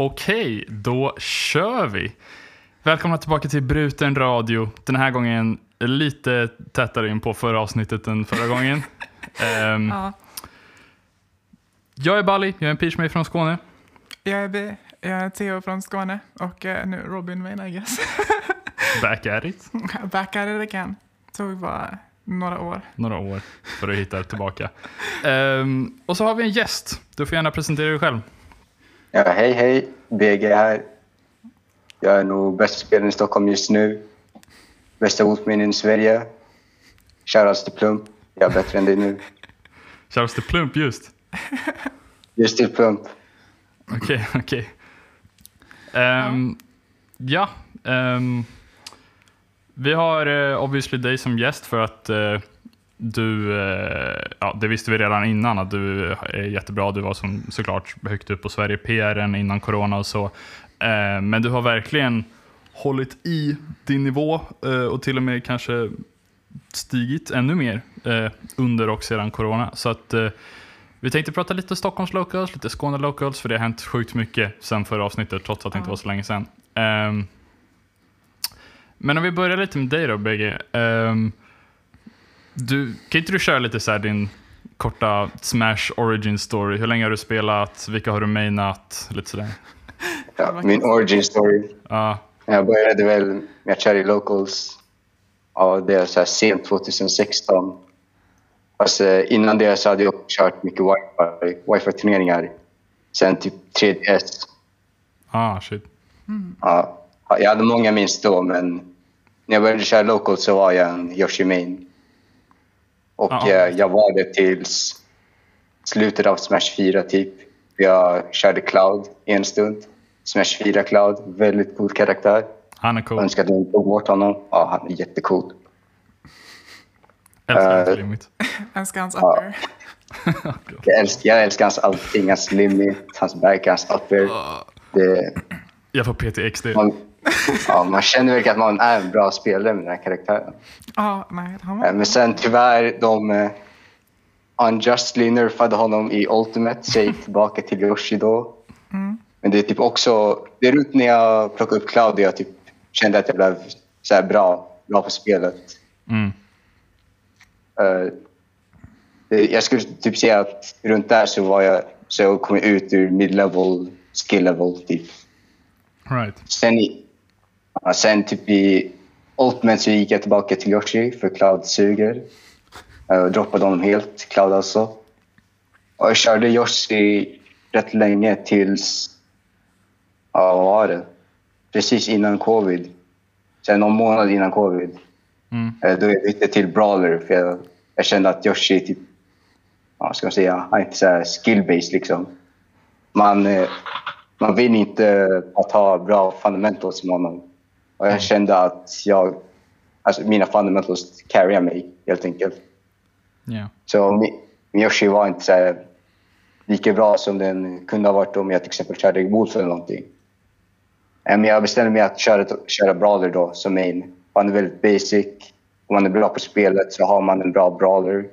Okej, då kör vi. Välkomna tillbaka till Bruten Radio. Den här gången lite tätare in på förra avsnittet än förra gången. Ehm, Ja, jag är Bali, jag är en pitchmate från Skåne. jag är B, jag är Theo från Skåne och eh, nu Robin Wayne I guess. Back at it. Back at it again. Tog bara några år. Några år för att hitta tillbaka. Ehm, och så har vi en gäst. Du får gärna presentera dig själv. Ja, hej hej, BG här. Jag är nog bästa spelaren i Stockholm just nu. Bästa motminnen i Sverige. Shoutouts till Plump. Jag är bättre än dig nu. Charles de Plump just. Just till Plump. Okej, okej. Ehm, ja, ehm, vi har uh, obviously dig som gäst för att eh, du, eh, ja det visste vi redan innan att du är jättebra. Du var som, såklart högt upp på Sverige PRn innan corona och så. Eh, men du har verkligen hållit i din nivå eh, och till och med kanske stigit ännu mer under och sedan corona. Så att vi tänkte prata lite Stockholms locals, lite Skåne locals, för det har hänt sjukt mycket sen förra avsnittet, trots att det inte var så länge sedan. Ehm, men om vi börjar lite med dig då, BG. Du, kan inte du köra lite så här din korta Smash origin story? Hur länge har du spelat? Vilka har du mainat? Lite sådär. Ja, min origin story. Ja, Jag började väl med att köra i locals. Ja, det är så här sent 2016. Alltså, innan det så hade jag kört mycket wifi, wifi-turneringar. Sen typ 3DS. ah, shit. Ja, jag hade många minst då, men när jag började köra local så var jag en Yoshi main. Och Ja. eh, jag var det tills slutet av Smash 4 typ. Jag körde Cloud en stund. Smash 4 Cloud, väldigt cool karaktär. Han är Jag cool. önskar att de tog bort honom. Ja, han är jättecool. Älskar hans Eh, limit. Älskar hans Ja. upper. Jag älskar, jag älskar hans allting, hans limit, hans back, hans upper. Det, Jag får PTXD. man, ja, man känner verkligen att man är en bra spelare med den här karaktären. Ja, nej, han Eh. Men sen tyvärr, de eh, unjustly nerfade honom i Ultimate, så jag gick tillbaka till Yoshi då. Men det är typ också, det är runt när jag plockade upp Cloud jag typ kände att jag blev så här bra, bra på spelet. Mm. Det- jag skulle typ säga att runt där så var jag, så jag kom ut ur mid-level, skill-level typ. Right. Sen, i, sen typ i Ultimate så gick jag tillbaka till Yoshi för Cloud suger. Uh, droppade honom helt, Cloud alltså. Och jag körde Yoshi rätt länge tills... Ja, vad var det? Precis innan covid. Sen någon månad innan covid. Mm. Eh, Då jag bytte till Brawler för jag, jag kände att Yoshi typ... Ja, ska man säga? Han är inte så skill-based liksom. Man, eh, man vill inte att ha bra fundamentals med honom. Och jag kände att jag... Alltså mina fundamentals carryar mig helt enkelt. Yeah. Så mi- min Yoshi var inte så lika bra som den kunde ha varit om jag till exempel körde Wolf eller någonting. Men jag bestämde mig att köra, köra Brawler då som main. Han är väldigt basic. Om man är bra på spelet så har man en bra Brawler.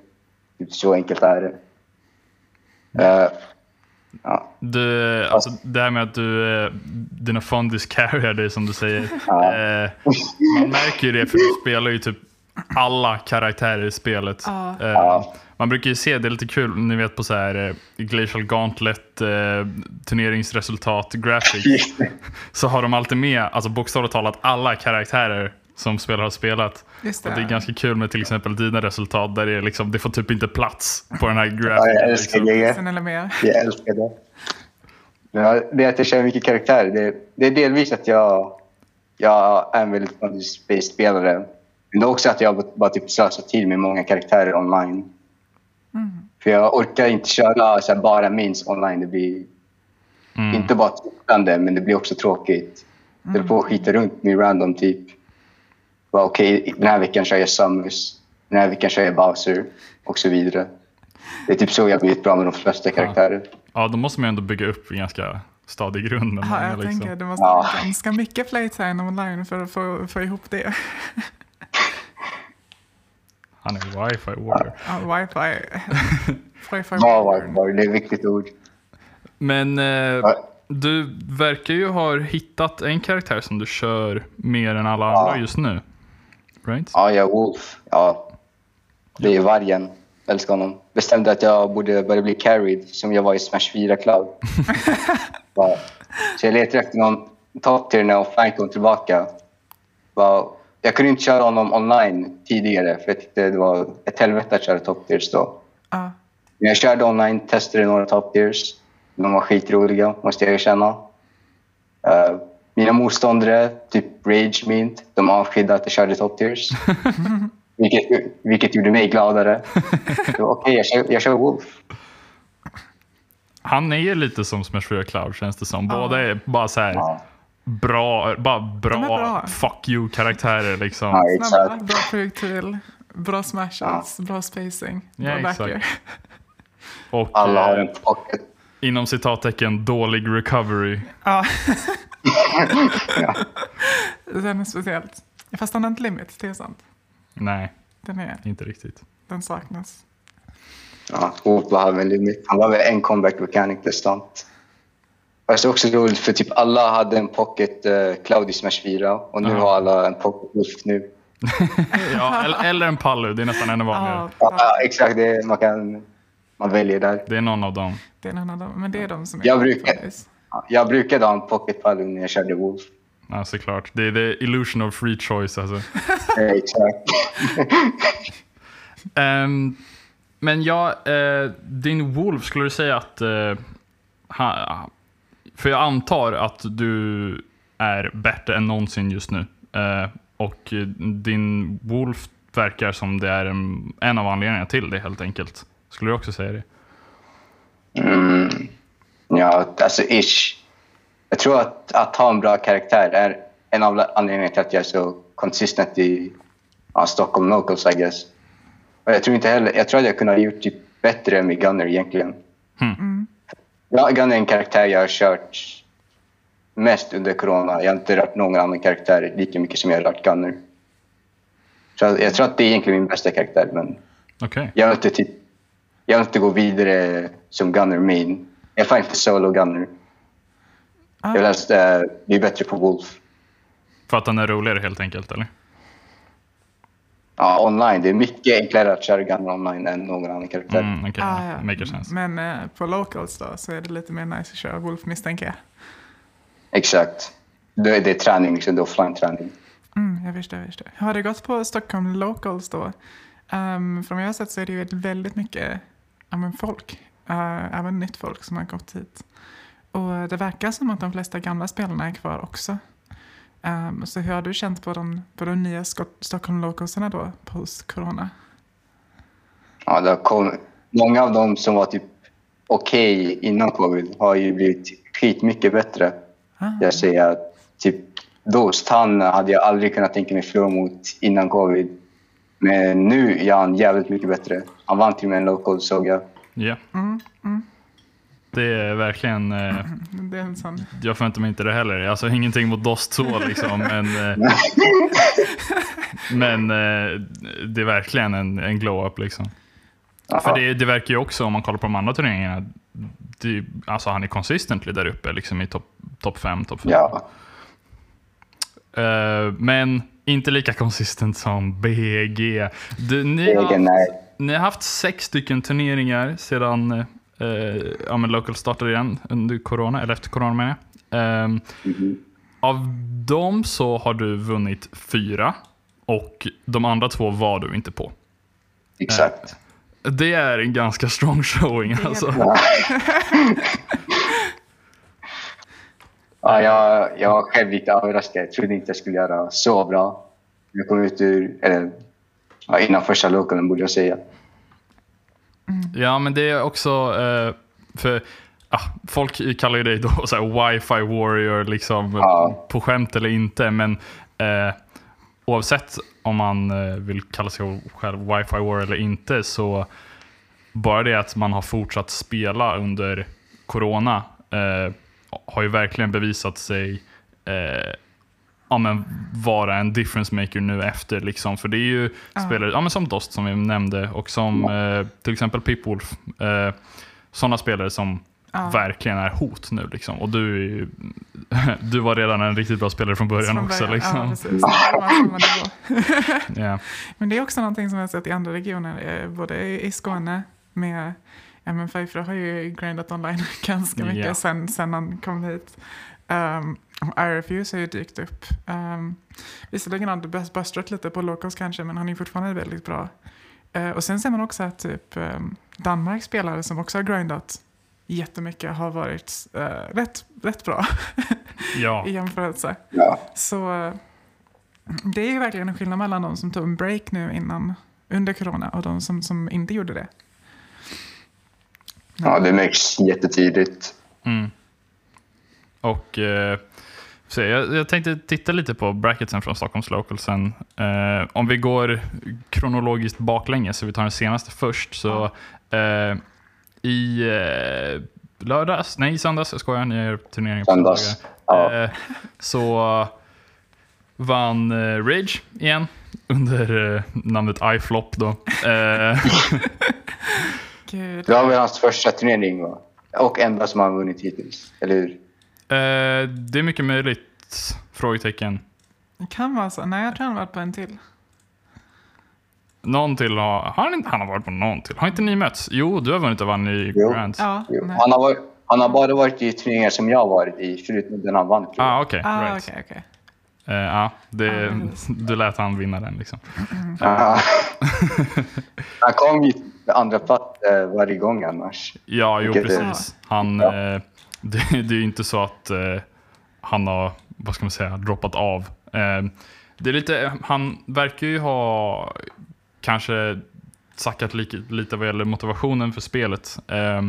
Så enkelt är det. Eh, ja. Du, alltså, det här med att du, eh, dina fondis carryar dig som du säger. Ja. Eh, man märker ju det för du spelar ju typ alla karaktärer i spelet. Ja. Eh, Ja. Man brukar ju se, det är lite kul, ni vet på så här eh, Glacial Gauntlet eh, turneringsresultat graphics. så har de alltid med, alltså bokstavligt talat alla karaktärer som spelare har spelat. Just Och det. det är ganska kul med till exempel dina resultat där det, är liksom, det får typ inte plats på den här ja, grafiken. jag älskar liksom. det. Sen eller mer. Jag älskar det. Ja, det är att jag kör mycket karaktärer. Det, det är delvis att jag, jag är en väldigt space-spelare. Men det är också att jag bara, typ slösar tid med många karaktärer online. För jag orkar inte köra så här, bara minst online. Det blir Mm. inte bara tittande, men det blir också tråkigt. Jag håller på att skita runt med random typ. Bara, Okej, den här veckan kör jag Summers. Den här veckan kör jag Bowser. Och så vidare. Det är typ så jag blivit bra med de flesta karaktärer. Ja, då måste man ju ändå bygga upp en ganska stadig grund. med Ja, jag liksom. tänker det måste Ja. vara ganska mycket playtime online för att få, få ihop det. Han är wifi warrior. Ja, wifi. wifi Ja, wifi, det är ett viktigt ord. Men eh, Ja. du verkar ju ha hittat en karaktär som du kör mer än alla Ja. andra just nu. Right? Ja, jag är Wolf. Ja. Det är vargen. Älskar honom. Bestämde att jag borde börja bli carried som jag var i Smash 4 Cloud. Ja. Så jag letade efter någon top tier när offline kom tillbaka. Bara, Jag kunde inte köra honom online tidigare för jag tyckte det var ett helvete att köra top tiers då. Ja. Men jag körde online, testade några top tiers. De var skitroliga, måste jag erkänna. Uh, mina motståndare, typ Rage Mint, de avskydde att jag körde top tiers. vilket, vilket gjorde mig gladare. Okej, jag, kör, jag kör Wolf. Han är ju lite som Smash 4 Cloud känns det som. Ja. Båda är bara så här Ja, bra, bara bra, bra. fuck you-karaktärer liksom. ja exakt. bra projektil, bra smashes, bra spacing, Ja, bra exakt. backer. Och Alla har eh, en pocket. inom citattecken dålig recovery. Ja. Den är speciellt. Fast den har inte limit, det är sant. Nej, Den, är, inte riktigt. den saknas. Ja, Wolf var väldigt mycket. Han var väl en comeback mechanic konstant. Fast det är också roligt för typ alla hade en pocket uh, Cloud i Smash 4 och nu Ja. har alla en pocket Wolf nu. Ja, eller, eller en Pallu, det är nästan ännu vanligare. Ja, Ja, ja, exakt, det, är- man, kan, man väljer där. Det är någon av dem. det är en annan, men det är de som är Jag brukar-. Jag brukade ha en pocket Palu när jag körde Wolf. Ja, såklart. Det är the illusion of free choice alltså. Exakt. Ehm, men ja, eh, din Wolf, skulle du säga att... eh, ha, för jag antar att du är bättre än någonsin just nu. Eh, och din Wolf verkar som det är en, en av anledningarna till det helt enkelt. Skulle du också säga det? Mm. Ja, alltså ish. Jag tror att, att ha en bra karaktär är en av anledningarna till att jag är så consistent i ja, Stockholm Locals, I guess. Och jag tror inte heller, jag tror att jag kunde ha gjort typ bättre med Gunner egentligen. Ja, Gunner är en karaktär jag har kört mest under corona. Jag har inte rört någon annan karaktär lika mycket som jag har rört Gunner. Så jag tror att det är egentligen min bästa karaktär, men Okej. jag vill inte, typ, jag vill inte gå vidare som Gunner main. Jag får inte solo Gunner. Jag vill helst äh, bli bättre på Wolf. För att den är roligare helt enkelt, eller? Ja, online. Det är mycket enklare att köra Gunner online än någon annan karaktär. Mm, Okej, Ah, ja. maker sense. Men eh, på locals då så är det lite mer nice att köra Wolf misstänker jag. Exakt. Det, det är träning, liksom. det är offline-träning. Mm, jag förstår, jag förstår. Har det gått på Stockholm Locals då? Um, från vad jag har sett så är det ju väldigt mycket ja, men folk, uh, även nytt folk som har gått hit. Och det verkar som att de flesta gamla spelarna är kvar också. Um, så hur har du känt på de, på de nya Stockholm Localsarna då, post-corona? Ja, det kommit. Många av dem som var typ okej innan covid har ju blivit skitmycket bättre. Ah, Jag säger att typ Dost, han hade jag aldrig kunnat tänka mig förlora mot innan covid. Men nu är han jävligt mycket bättre. Han vann till och med en local såg jag. Ja. Mm, mm. Det är verkligen... Eh, Det är en sån... jag förväntar mig inte det heller. Alltså ingenting mot Dost så liksom. men eh, men eh, det är verkligen en, en glow-up liksom. För det, det verkar ju också, om man kollar på de andra turneringarna, det, alltså han är consistently där uppe liksom i topp top 5, topp 5. Ja, Eh, men inte lika konsistent som BG. Du, ni, har egen haft, nej. Ni har haft sex stycken turneringar sedan eh, ja, men Local startade igen under corona, eller efter corona menar jag. Ehm, Mhm. Av dem så har du vunnit fyra och de andra två var du inte på. Exakt. Det är en ganska strong showing alltså. Ja, jag, jag var själv lite överraskad. Jag trodde inte jag skulle göra så bra. Jag kom ut ur, eller ja, innan första localen borde jag säga. Ja, men det är också, eh, för ah, folk kallar ju dig då så wifi warrior liksom Ja. på skämt eller inte, men eh, oavsett om man eh, vill kalla sig själv wifi warrior eller inte så bara det att man har fortsatt spela under corona eh, har ju verkligen bevisat sig eh, ja, men vara en difference maker nu efter. Liksom. För det är ju Ja. spelare ja, men som Dost som vi nämnde och som eh, till exempel Pipwolf. Eh, sådana spelare som Ja. verkligen är hot nu. Liksom. Och du, ju, du var redan en riktigt bra spelare från början Från också. början. Liksom. Ja. Ja. Men det är också någonting som jag sett i andra regioner, eh, både i Skåne med Ja, men Pfeiffer har ju grindat online ganska mycket Ja. sen, sen han kom hit. Um, och RFUs har ju dykt upp. Um, visserligen har han bust- bustrat lite på locals kanske, men han är fortfarande väldigt bra. Eh, och sen ser man också att typ um, Danmarks spelare som också har grindat jättemycket har varit eh, rätt, rätt bra Ja. i jämförelse. Ja. Så eh, det är ju verkligen en skillnad mellan de som tog en break nu innan, under corona och de som, som inte gjorde det. ja, det märks jättetydligt. Mm. Och eh, så jag, jag tänkte titta lite på bracketsen från Stockholms Localsen. Eh, om vi går kronologiskt baklänges, så vi tar den senaste först. Så eh, i eh, lördags, nej söndags, jag skojar, ni är turneringen på Söndags. Ja. Eh, så vann eh, Rage igen under eh, namnet iFlop då. Eh, Gud. Det var väl hans första turnering va? Och enda som han vunnit hittills, eller hur? Eh, det är mycket möjligt, frågetecken. Det kan vara så. Nej, jag tror han har varit på en till. Någon till har... har han, inte, han har varit på någon till. Har inte ni mötts? Jo, du har vunnit och vann i Jo. Grand. Ja, Jo. nej. Han, har varit, han har bara varit i turneringar som jag har varit i, förutom den han vann. tror jag. Ah, okej. Ah, right. okej, okej. Eh, ja, det, precis. du lät han vinna den liksom. Ja. han kom ju på andra plats eh, varje gång annars. Ja, jo Vilket är- precis. Han, Ja. eh, det, det är ju inte så att eh, han har, vad ska man säga, droppat av. Eh, det är lite, han verkar ju ha kanske sackat lite, lite vad gäller motivationen för spelet. Eh,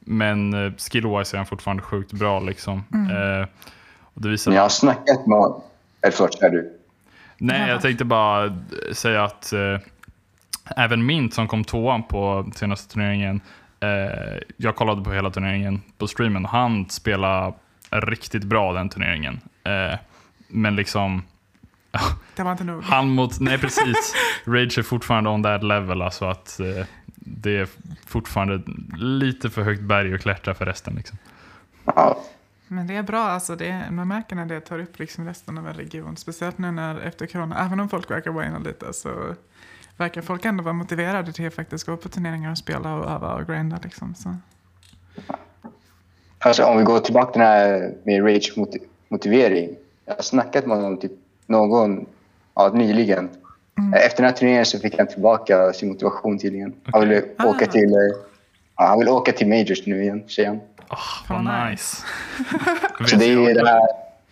men eh, skill-wise är han fortfarande sjukt bra liksom. Eh, och det visar Men jag har snackat med honom. Eller förlåt, kör du. Nej, jag tänkte bara säga att eh, även Mint som kom tvåan på senaste turneringen, eh, jag kollade på hela turneringen på streamen och han spelade riktigt bra den turneringen. Eh, men liksom, Det var inte nog. han mot, nej precis, Rage är fortfarande on that level, alltså att eh, det är fortfarande lite för högt berg att klättra för resten. Liksom. Men det är bra, alltså det, man märker när det tar upp liksom resten av en region. Speciellt nu när efter corona, även om folk verkar whina lite så verkar folk ändå vara motiverade till att faktiskt gå på turneringar och spela och öva och grinda. Liksom. Så. Alltså, om vi går tillbaka till den här med rage moti- motivering. Jag har snackat med honom typ någon, ja, nyligen. Efter den här turneringen så fick han tillbaka sin motivation tydligen. Han ville Ah. åka till ja, han vill åka till Majors nu igen, han. Oh, Fan, vad nice. nice. Så det är ju det här,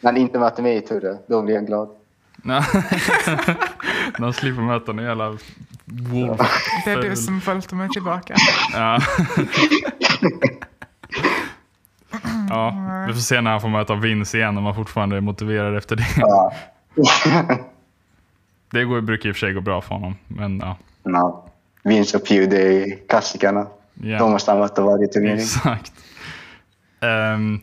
när han inte möter mig i Turre, då blir jag glad. Han slipper möta en jävla wolf. Det är du som följde mig tillbaka. Ja. ja, vi får se när han får möta Vince igen om han fortfarande är motiverad efter det. Ja. Det går, brukar i och för sig gå bra för honom. Men ja, ja. Vince och Pew, det är klassikerna. Ja. De måste han möta varje turnering. exakt. Ehm,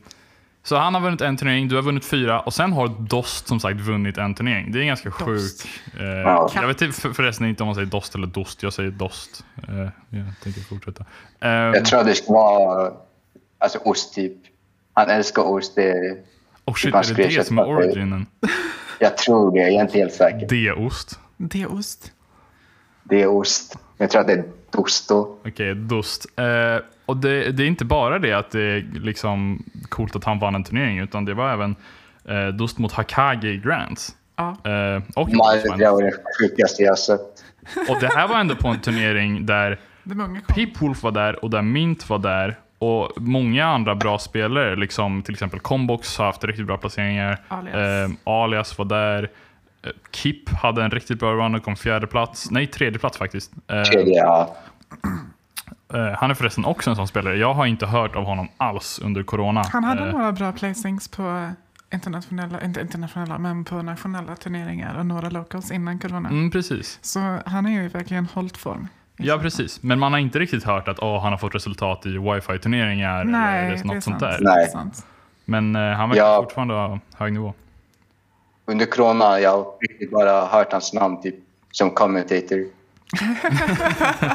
så han har vunnit en turnering, du har vunnit fyra och sen har Dost som sagt vunnit en turnering. Det är en ganska sjuk... Dost. eh, Ja. Jag vet förresten inte om man säger Dost eller Dost, jag säger Dost. Eh, jag tänker fortsätta. Ehm, Jag tror att det ska vara alltså, ost, typ. Han älskar ost. Det, oh shit, man är det det som är originen? jag tror det, jag är inte helt säker. D-ost? Det är ost. Det är ost. Jag tror att det är dost då. Okej, Dust. Eh, och det, det är inte bara det att det är liksom coolt att han vann en turnering, utan det var även eh, Dust mot Hakage i Grants. Ja. Eh, och, det var det sjukaste jag sett. och det här var ändå på en turnering där kom. Peepwolf var där och där Mint var där. Och många andra bra spelare, liksom till exempel Combox har haft riktigt bra placeringar. Alias. Eh, Alias var där. Kip hade en riktigt bra run och kom fjärde plats. Nej, tredje plats faktiskt. Eh, Tredje, ja. Eh, han är förresten också en sån spelare. Jag har inte hört av honom alls under corona. Han hade Eh, några bra placings på internationella, inte internationella, men på nationella turneringar och några locals innan corona. mm, precis. Så han har ju verkligen hållit form. Ja, precis. Men man har inte riktigt hört att åh, han har fått resultat i wifi-turneringar Nej, eller är något sånt där. Det är Nej. sant. Men eh, han verkar Ja. fortfarande ha hög nivå. Under corona jag har riktigt bara hört hans namn typ, som commentator.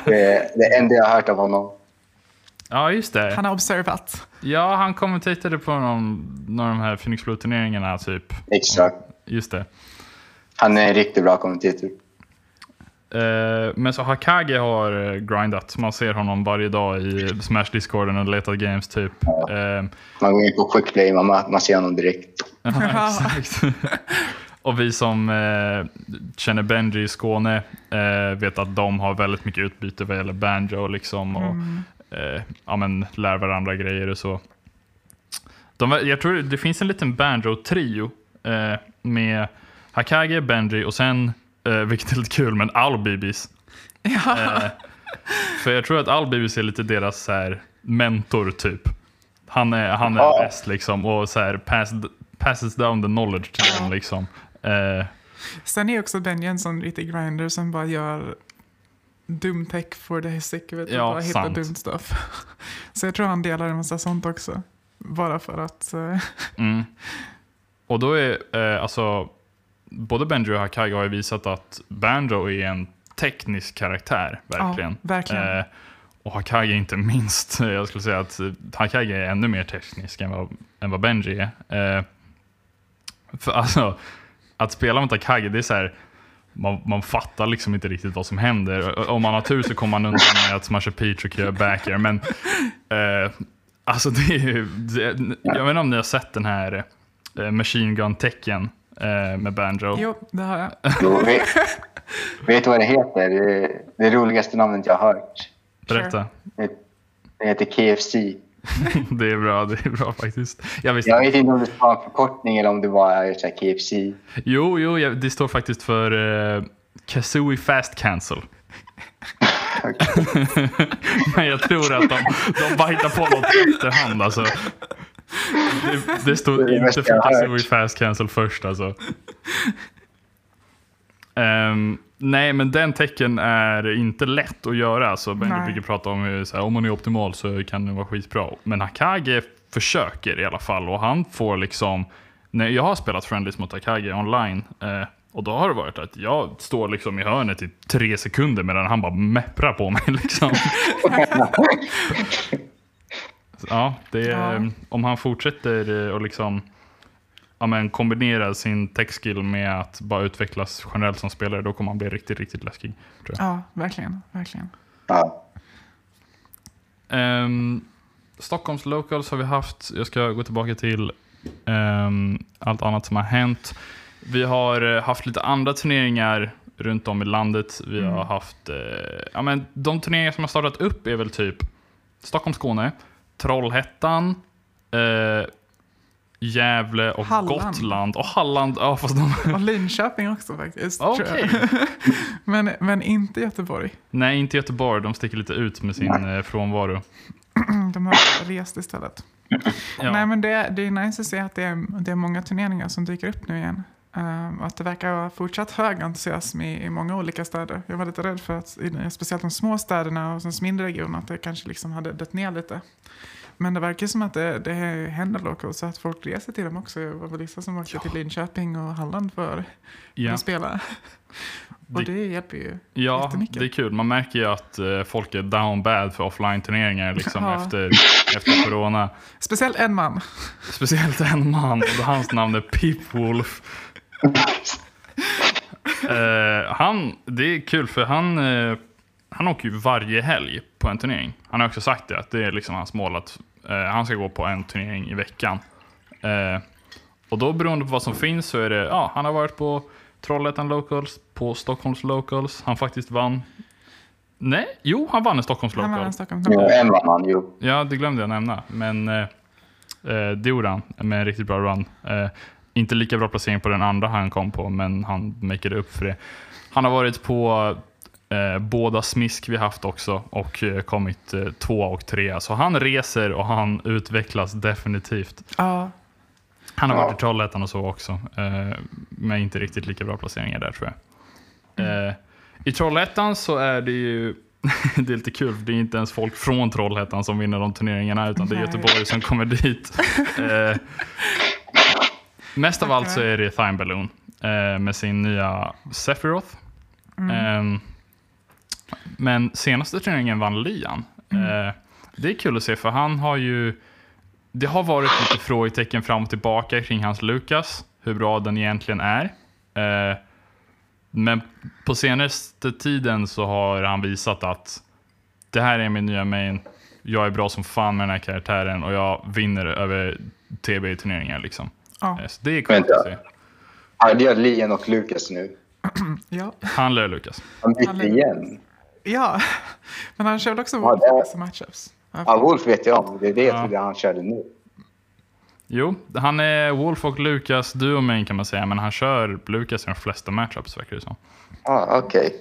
det är det enda jag har hört av honom. Ja, just det. Han har observat. Ja, han kommenterade på någon, någon av de här Phoenix Blue-turneringarna, typ. Exakt. Just det. Han är en riktigt bra kommentator. Eh, men så Hakage har eh, grindat. Man ser honom varje dag i Smash-discorden och letar games, typ. Eh, Man går in på quickplay, man, man ser honom direkt. Ja, exakt. Och vi som eh, känner Benji i Skåne eh, vet att de har väldigt mycket utbyte vad gäller banjo liksom, och eh, ja, men, lär varandra grejer och så. De, jag tror det finns en liten banjo-trio eh, med Hakage, Benji och sen, eh, vilket är lite kul, men Albibis. Ja. Eh, för jag tror att Albibis är lite deras så här, mentor typ. Han är, han är Ja. bäst liksom och så här, pass, passes down the knowledge till dem liksom. Eh, Sen är också Benji en sån riktig grinder som bara gör dum tech for the sick of it. Ja, bara hittar dumt stuff. Så jag tror han delar en massa sånt också. Bara för att... eh, mm. Och då är eh, alltså både Benji och Hakage har ju visat att Banjo är en teknisk karaktär verkligen. Ja, verkligen. Eh, och Hakage inte minst. Jag skulle säga att Hakage är ännu mer teknisk än vad, än vad Benji är. Eh, för alltså, att spela mot Hakage, det är så här, man, man fattar liksom inte riktigt vad som händer. Om man har tur så kommer man undan med att smasha Peach och backer. Men eh, alltså det är det, jag vet inte om ni har sett den här eh, Machine Gun-tecken eh, med Banjo. Jo, det har jag. Jo, vet, vet du vad det heter? Det är det roligaste namnet jag har hört. Berätta. Det, det heter KFC. Det är bra, det är bra faktiskt. Jag visste Jag vet inte om det var en förkortning eller om det bara är så KFC. Jo, jo, ja, det står faktiskt för uh, Kazooie Fast Cancel. Men jag tror att de, de bara hittar på något efterhand alltså. Det, det stod Det inte för Kazooie. Fast Cancel först alltså. Ehm, nej, men den tecken är inte lätt att göra. Alltså, Benji Nej. brukar prata om hur så här, om man är optimal så kan det vara skitbra. Men Hakage försöker i alla fall och han får liksom, när jag har spelat Friendlies mot Hakage online eh, och då har det varit att jag står liksom i hörnet i tre sekunder medan han bara mepprar på mig. Liksom. ja, det Ja. om han fortsätter eh, och liksom ja, men kombinera sin tech-skill med att bara utvecklas generellt som spelare, då kommer han bli riktigt, riktigt läskig. Tror jag. Ja, verkligen. verkligen. Ja. Ehm, Stockholms Locals har vi haft. Jag ska gå tillbaka till ehm, allt annat som har hänt. Vi har eh, haft lite andra turneringar runt om i landet. Vi har haft, eh, ja men de turneringar som har startat upp är väl typ Stockholm, Skåne, Trollhättan, eh, Gävle och Halland. Gotland. Och Halland, ja fast de... Och Linköping också faktiskt. jag. men, men inte Göteborg. Nej, inte Göteborg. De sticker lite ut med sin eh, frånvaro. De har rest istället. Ja. Nej, men det, det är nice att se att det är, det är många turneringar som dyker upp nu igen. Och att det verkar vara fortsatt hög entusiasm i, i många olika städer. Jag var lite rädd för att, i, speciellt de små städerna och de mindre regionerna, att det kanske liksom hade dött ner lite. Men det verkar som att det, det händer lokalt så att folk reser till dem också. Det var vissa som åkte till Linköping och Halland för Ja. att spela. Och Det- det hjälper ju. Ja, Jättemycket. det är kul. Man märker ju att eh, folk är down bad för offline-turneringar liksom, Ja. efter, efter corona. Speciellt en man. Speciellt en man och hans namn är Pip Wolf. Eh, han, det är kul för han, eh, han åker ju varje helg på en turnering. Han har också sagt det, att det är liksom hans mål att eh, han ska gå på en turnering i veckan. Och då beroende på vad som finns så är det, ja, han har varit på Trollhättan Locals, på Stockholms Locals. Han faktiskt vann. Nej, jo, han vann en Stockholms Han var Local. en Stockholm. Jo, en vann han, jo. Ja, det glömde jag nämna. Men det gjorde han med en riktigt bra run. Eh, inte lika bra placering på den andra han kom på, men han makade upp för det. Han har varit på eh, båda smisk vi haft också och eh, kommit eh, två och tre. Så han reser och han utvecklas definitivt. Ja, Han har Ja. varit i Trollhättan och så också, eh, men inte riktigt lika bra placeringar där tror jag. Eh, I Trollhättan så är det ju det är lite kul, för det är inte ens folk från Trollhättan som vinner de turneringarna, utan det är Nej. Göteborg som kommer dit. Mest av allt så är det Thime Balloon eh, med sin nya Sephiroth. Eh, men senaste turneringen vann Lian. Eh, det är kul att se för han har ju... Det har varit lite frågetecken fram och tillbaka kring hans Lukas, hur bra den egentligen är. Eh, men på senaste tiden så har han visat att det här är min nya main. Jag är bra som fan med den här karaktären och jag vinner över TB i turneringar. Liksom. Ja. Eh, Så det är coolt Vänta. att se. Han gör Lian och Lucas nu. Ja. Han lär Lukas. Han bytte igen. ja, men han kör väl också Ja, Wolf i vissa matchups. Ja, Wolf vet jag om. Det är det jag Ja. trodde han körde nu. Jo, han är Wolf och Lukas duo main kan man säga, men han kör Lukas i de flesta matchups verkar det som. Ja, okej.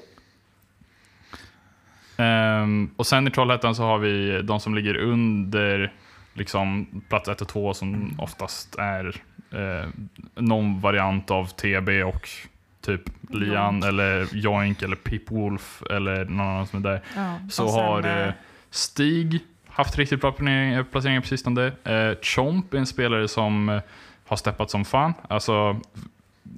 Ehm, och sen i Trollhättan så har vi de som ligger under liksom, plats 1 och 2 som oftast är eh, någon variant av TB och typ Lian Joink. eller Joink eller Pip Wolf eller någon annan som är där. Ja. Så sen, har eh, eh, Stig haft riktigt bra placeringar, placeringar på sistone. Eh, Chomp är en spelare som eh, har steppat som fan. Alltså,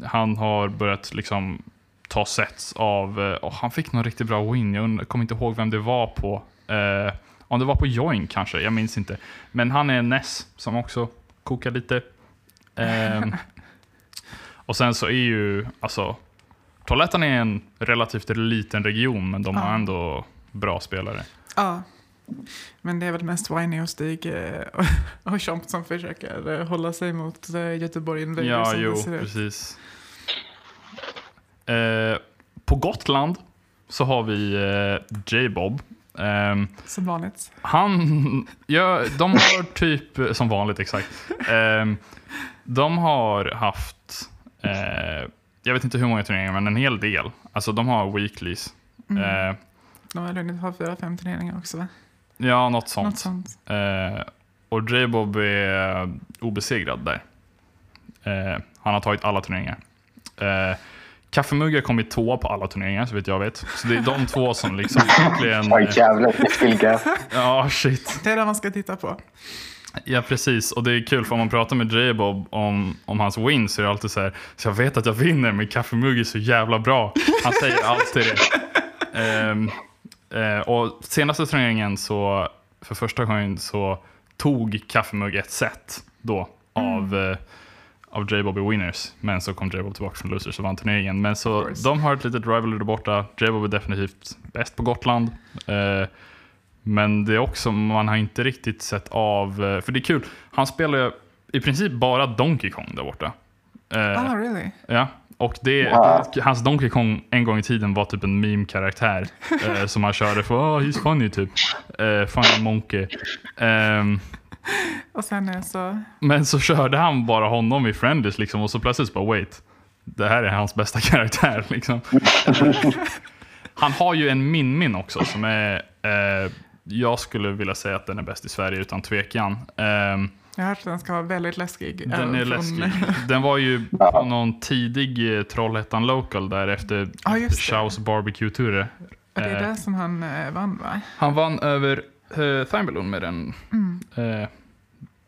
han har börjat liksom ta sets av, eh, och han fick någon riktigt bra win. Jag kommer inte ihåg vem det var på. Eh, om det var på Join kanske, jag minns inte. Men han är Ness som också kokar lite. Ehm, och sen så är ju, alltså, Trollhättan är en relativt liten region, men de har Ja. ändå bra spelare. Ja. Men det är väl mest Winnie och Stig eh, och, Chomp som försöker eh, hålla sig mot eh, Göteborg Invaders Ja, som jo, det ser ut. precis. Eh, på Gotland så har vi eh, J-Bob. Ehm, Som vanligt. han, ja, de har typ, som vanligt exakt. Ehm, de har haft, eh, jag vet inte hur många turneringar, men en hel del. Alltså de har weeklies. Mm. Eh, De har hunnit ha fyra, fem turneringar också va? ja, något sånt. Något sånt. Eh, och J-Bob är obesegrad där. Han har tagit alla turneringar. Eh, Kaffemugg har kommit tvåa på alla turneringar så vitt jag vet. Så det är de två som liksom verkligen... Oj, jävlar. Ja, shit. Det är det man ska titta på. Ja, precis. Och det är kul för om man pratar med J-Bob om, om hans wins så är det alltid så här. Så jag vet att jag vinner men Kaffemugg är så jävla bra. Han säger alltid det. Ehm, eh, och senaste turneringen så, för första gången så tog Kaffemugg ett set då av, eh, av J-Bob i Winners. Men så kom J-Bob tillbaka från Losers och vann turneringen. Men så de har ett litet rivalry där borta. J-Bob är definitivt bäst på Gotland. Eh, men det är också, man har inte riktigt sett av, eh, för det är kul, han spelar ju i princip bara Donkey Kong där borta. Eh, Ah, really? Ja, och det, Ja. hans Donkey Kong en gång i tiden var typ en meme-karaktär eh, som han körde för oh, he's funny typ. Eh, funny monkey. Ehm, Och sen så... men så körde han bara honom i Friendlies liksom och så plötsligt bara wait. Det här är hans bästa karaktär liksom. han har ju en Min-Min också som är, eh, jag skulle vilja säga att den är bäst i Sverige utan tvekan. Ehm, Jag har hört att den ska vara väldigt läskig. den eh, är läskig. Den var ju på någon tidig eh, Trollhättan Local där efter det. Chaos Barbecue-turer. Det är Eh, där som han eh, vann va? Han vann över uh, Thimbleon med den. Mm. Eh,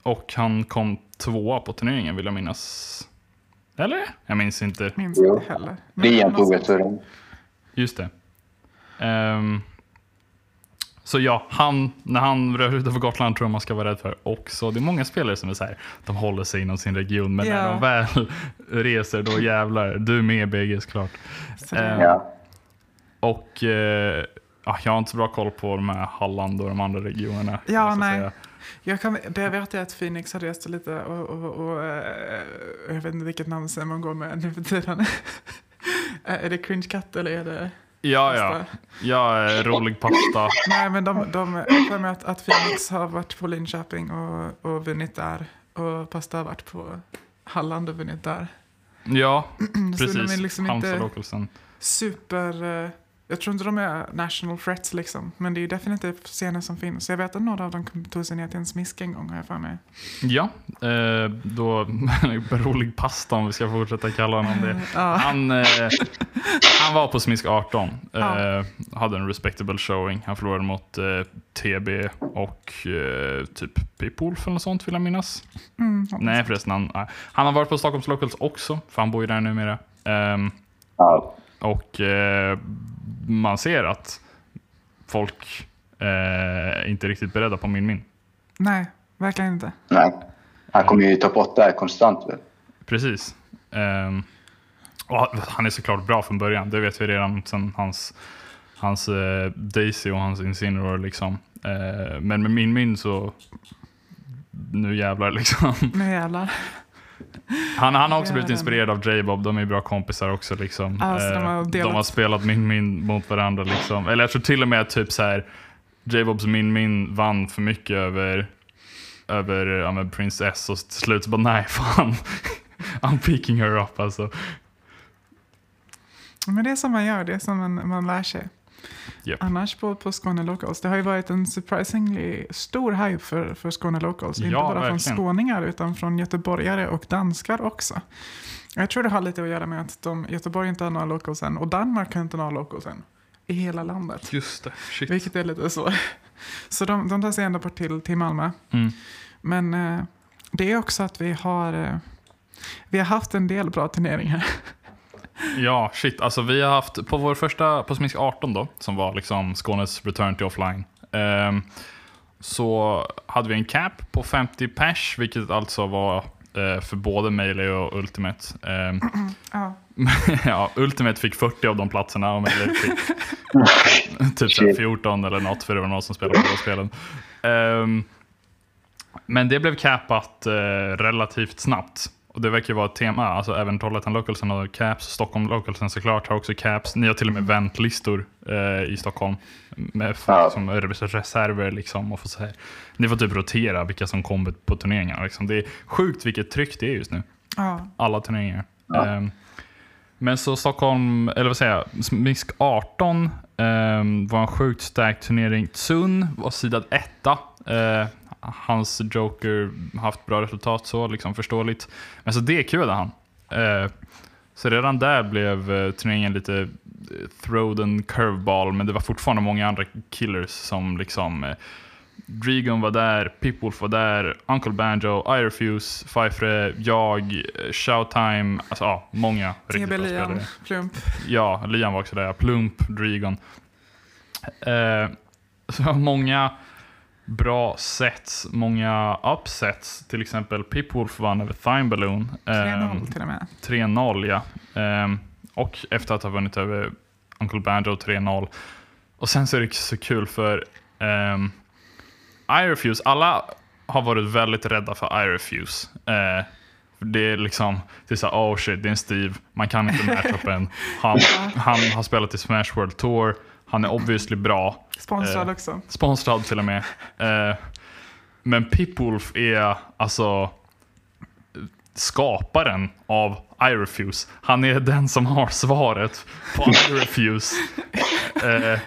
och han kom tvåa på turneringen vill jag minnas. Eller? Jag minns inte. Minns inte heller. Men Lian något tog ett turen. Just det. Ehm, så ja, han, när han rör utanför Gotland tror jag man ska vara rädd för också. Det är många spelare som är så här, de håller sig inom sin region, men när Ja. de väl reser då jävlar. Du är med BG såklart. Så det- Eh, Ja. Och eh, ja, jag har inte så bra koll på de här Halland och de andra regionerna. Ja, nej. säga. Jag kan, det vet jag att Phoenix har rest lite och, och, och eh, jag vet inte vilket namn Simon går med nu för tiden. Eh, är det Cringe Cat eller är det Ja, ja. pasta? Jag är rolig pasta. Nej, men de, de jag för mig att, att Phoenix har varit på Linköping och, och vunnit där. Och Pasta har varit på Halland och vunnit där. Ja, precis. är liksom Localsen. super... eh, Jag tror inte de är national threats liksom. Men det är ju definitivt scener som finns. Jag vet att några av dem kom- tog sig ner till en smisk en gång har jag för mig. Ja, eh, då rolig pasta om vi ska fortsätta kalla honom det. Ja. Han, eh, han var på Smisk 18. Eh, Ja. Hade en respectable showing. Han förlorade mot eh, TB och eh, typ Wolf eller något sånt vill jag minnas. Mm, Nej förresten, han, nej. han har varit på Stockholms Locals också, för han bor ju där numera. Ehm, Ja. och eh, man ser att folk eh, inte riktigt beredda på min min. Nej, verkligen inte. Nej. Han kommer ju topp 8 konstant väl? Precis. Och han är såklart bra från början, det vet vi redan sen hans, hans eh, Daisy och hans Incineroar. Liksom. Eh, men med min min så, nu jävlar liksom. Nu jävlar. Han, han har också blivit inspirerad av J-Bob, de är bra kompisar också. Liksom. Ja, så de har Eh, de har spelat min min mot varandra. Liksom. Eller jag tror till och med typ så här J-Bobs min min vann för mycket över, över ja, men Prince S och till slut så bara nej fan. I'm picking her up alltså. Men det är som man gör, det är som man, man lär sig. Japp. Annars på, på Skåne Locals, det har ju varit en surprisingly stor hype för, för Skåne Locals. Inte Ja, bara från verkligen. skåningar utan från göteborgare och danskar också. Jag tror det har lite att göra med att de, Göteborg inte har några locals än och Danmark har inte några locals än. I hela landet. Just det, shit. Vilket är lite så. Så de, de tar sig ändå bort till, till Malmö. Mm. Men eh, det är också att vi har, eh, vi har haft en del bra turneringar. Ja, shit. Alltså vi har haft, på vår första, på Smisk 18 då, som var liksom Skånes return to offline. ehm, så hade vi en cap på 50 pers, vilket alltså var eh, för både Melee och Ultimate. Ehm, Ja. ja, Ultimate fick 40 av de platserna och Melee fick typ så här 14 eller något, för det var någon som spelade båda spelen. Ehm, men det blev capat eh, relativt snabbt. Och det verkar ju vara ett tema, alltså även Trollhättan Localsen har caps, Stockholm Localsen såklart har också caps. Ni har till och med väntlistor eh, i Stockholm med folk Ja. som reserver liksom. Och får så här. Ni får typ rotera vilka som kommer på turneringarna. Liksom. Det är sjukt vilket tryck det är just nu Ja. alla turneringar. Ja. Ehm, men så Stockholm, eller vad säger jag, Smisk 18 ehm, var en sjukt stark turnering. Tsun var sidad etta. Eh, hans Joker haft bra resultat så, liksom förståeligt. Men så DQade han. Eh, så redan där blev eh, turneringen lite eh, throwed and curveball, men det var fortfarande många andra killers som liksom eh, Drigon var där, Pipwolf var där, Uncle Banjo, Irefuse, Fifre, jag, eh, Showtime, alltså ja, många riktigt bra spelare. Plump. Ja, Liam var också där, Plump, Drigon. Eh, så många bra sets, många upsets. Till exempel Pipwolf vann över Thime Balloon. Eh, 3-0 till och med. 3-0 ja. Ehm, och efter att ha vunnit över Uncle Banjo 3-0. Och sen så är det så kul för um, Irefuse, alla har varit väldigt rädda för Irefuse. Uh, det är liksom, det är så här, oh shit, det är en Steve, man kan inte matchupen. Han, han har spelat i Smash World Tour, han är obviously bra. Sponsrad Eh, också. Sponsrad till och med. Eh, men Pipwolf är alltså skaparen av Irefuse. Han är den som har svaret på Irefuse. Eh,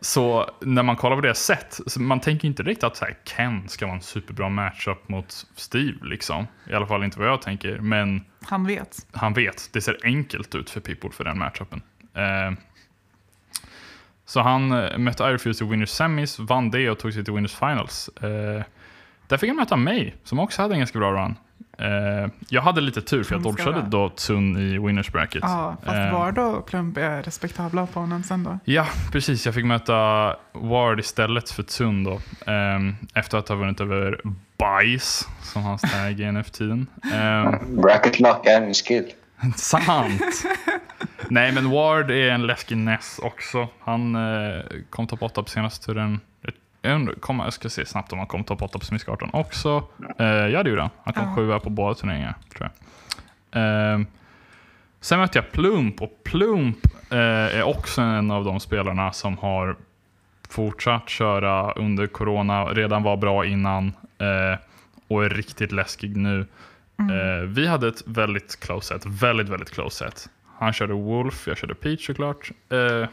så när man kollar på det sätt, man tänker inte riktigt att så här, Ken ska vara en superbra matchup mot Steve. Liksom. I alla fall inte vad jag tänker. Men Han vet. han vet. Det ser enkelt ut för People för den matchupen. Eh, så han eh, mötte Irefuse i Winners Semis, vann det och tog sig till Winners Finals. Eh, där fick han möta mig, som också hade en ganska bra run. Eh, jag hade lite tur, för jag dodgade då Tsun i Winners Bracket. Ja, fast Eh, Vard och Plump är respektabla opponents ändå. Ja, precis. Jag fick möta Ward istället för Tsun då. ehm, efter att ha vunnit över Bajs, som hans tag är nu för tiden. Ehm, Bracket lock är en skill. Sant! Nej, men Ward är en läskig Ness också. Han eh, kom topp 8 på senaste turen. Jag, undrar, kom, jag ska se snabbt om han kom topp 8 på Smisk 18 också. Eh, ja, det gjorde han. Han kom sjua på båda turneringarna, tror jag. Ehm, sen mötte jag Plump och Plump eh, är också en av de spelarna som har fortsatt köra under corona, redan var bra innan eh, och är riktigt läskig nu. Eh, vi hade ett väldigt close set, väldigt, väldigt close set. Han körde Wolf, jag körde Peach såklart. Eh,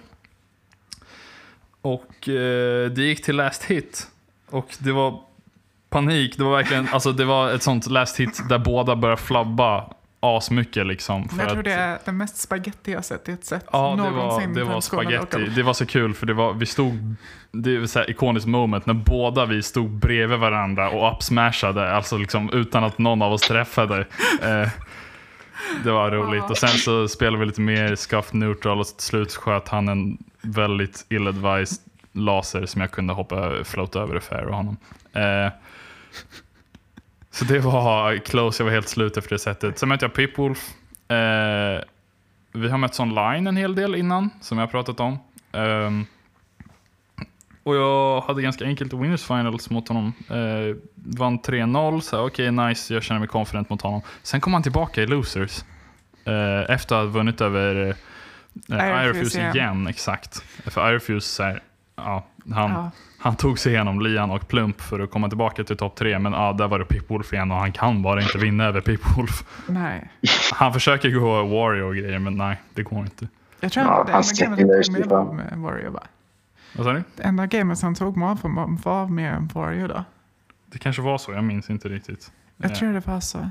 och eh, det gick till last hit. Och det var panik. Det var verkligen, alltså det var ett sånt last hit där båda började flabba asmycket liksom. För Jag tror att- det är det mest spaghetti jag sett i ett set Ja, det var, någonsin det var en Skåne spaghetti. Det var så kul för det var, vi stod, det är så här ikoniskt moment när båda vi stod bredvid varandra och uppsmashade, alltså liksom utan att någon av oss träffade. Eh, det var roligt. Och sen så spelade vi lite mer scuff neutral och till slut sköt han en väldigt ill-advised laser som jag kunde hoppa, floata över och honom. Eh, så det var close, jag var helt slut efter det sättet. Sen mötte jag Pipwolf. Eh, vi har mötts online en hel del innan, som jag har pratat om. Um, och jag hade ganska enkelt Winners Finals mot honom. Eh, vann 3-0, så okej okay, nice, jag känner mig confident mot honom. Sen kom han tillbaka i Losers. Eh, efter att ha vunnit över eh, Irefuse igen. igen. Exakt. För Irefuse, här, ja, han, ja. han tog sig igenom Lian och Plump för att komma tillbaka till topp tre. Men ja, där var det Pipwolf igen och han kan bara inte vinna över Pipwolf. Nej. Han försöker gå Wario och grejer, men nej, det går inte. Jag tror ja, att det enda gamet han tog med Wario va? Vad sa du? Det enda gamet han tog med var med Wario då. Det kanske var så, jag minns inte riktigt. Jag tror det var så.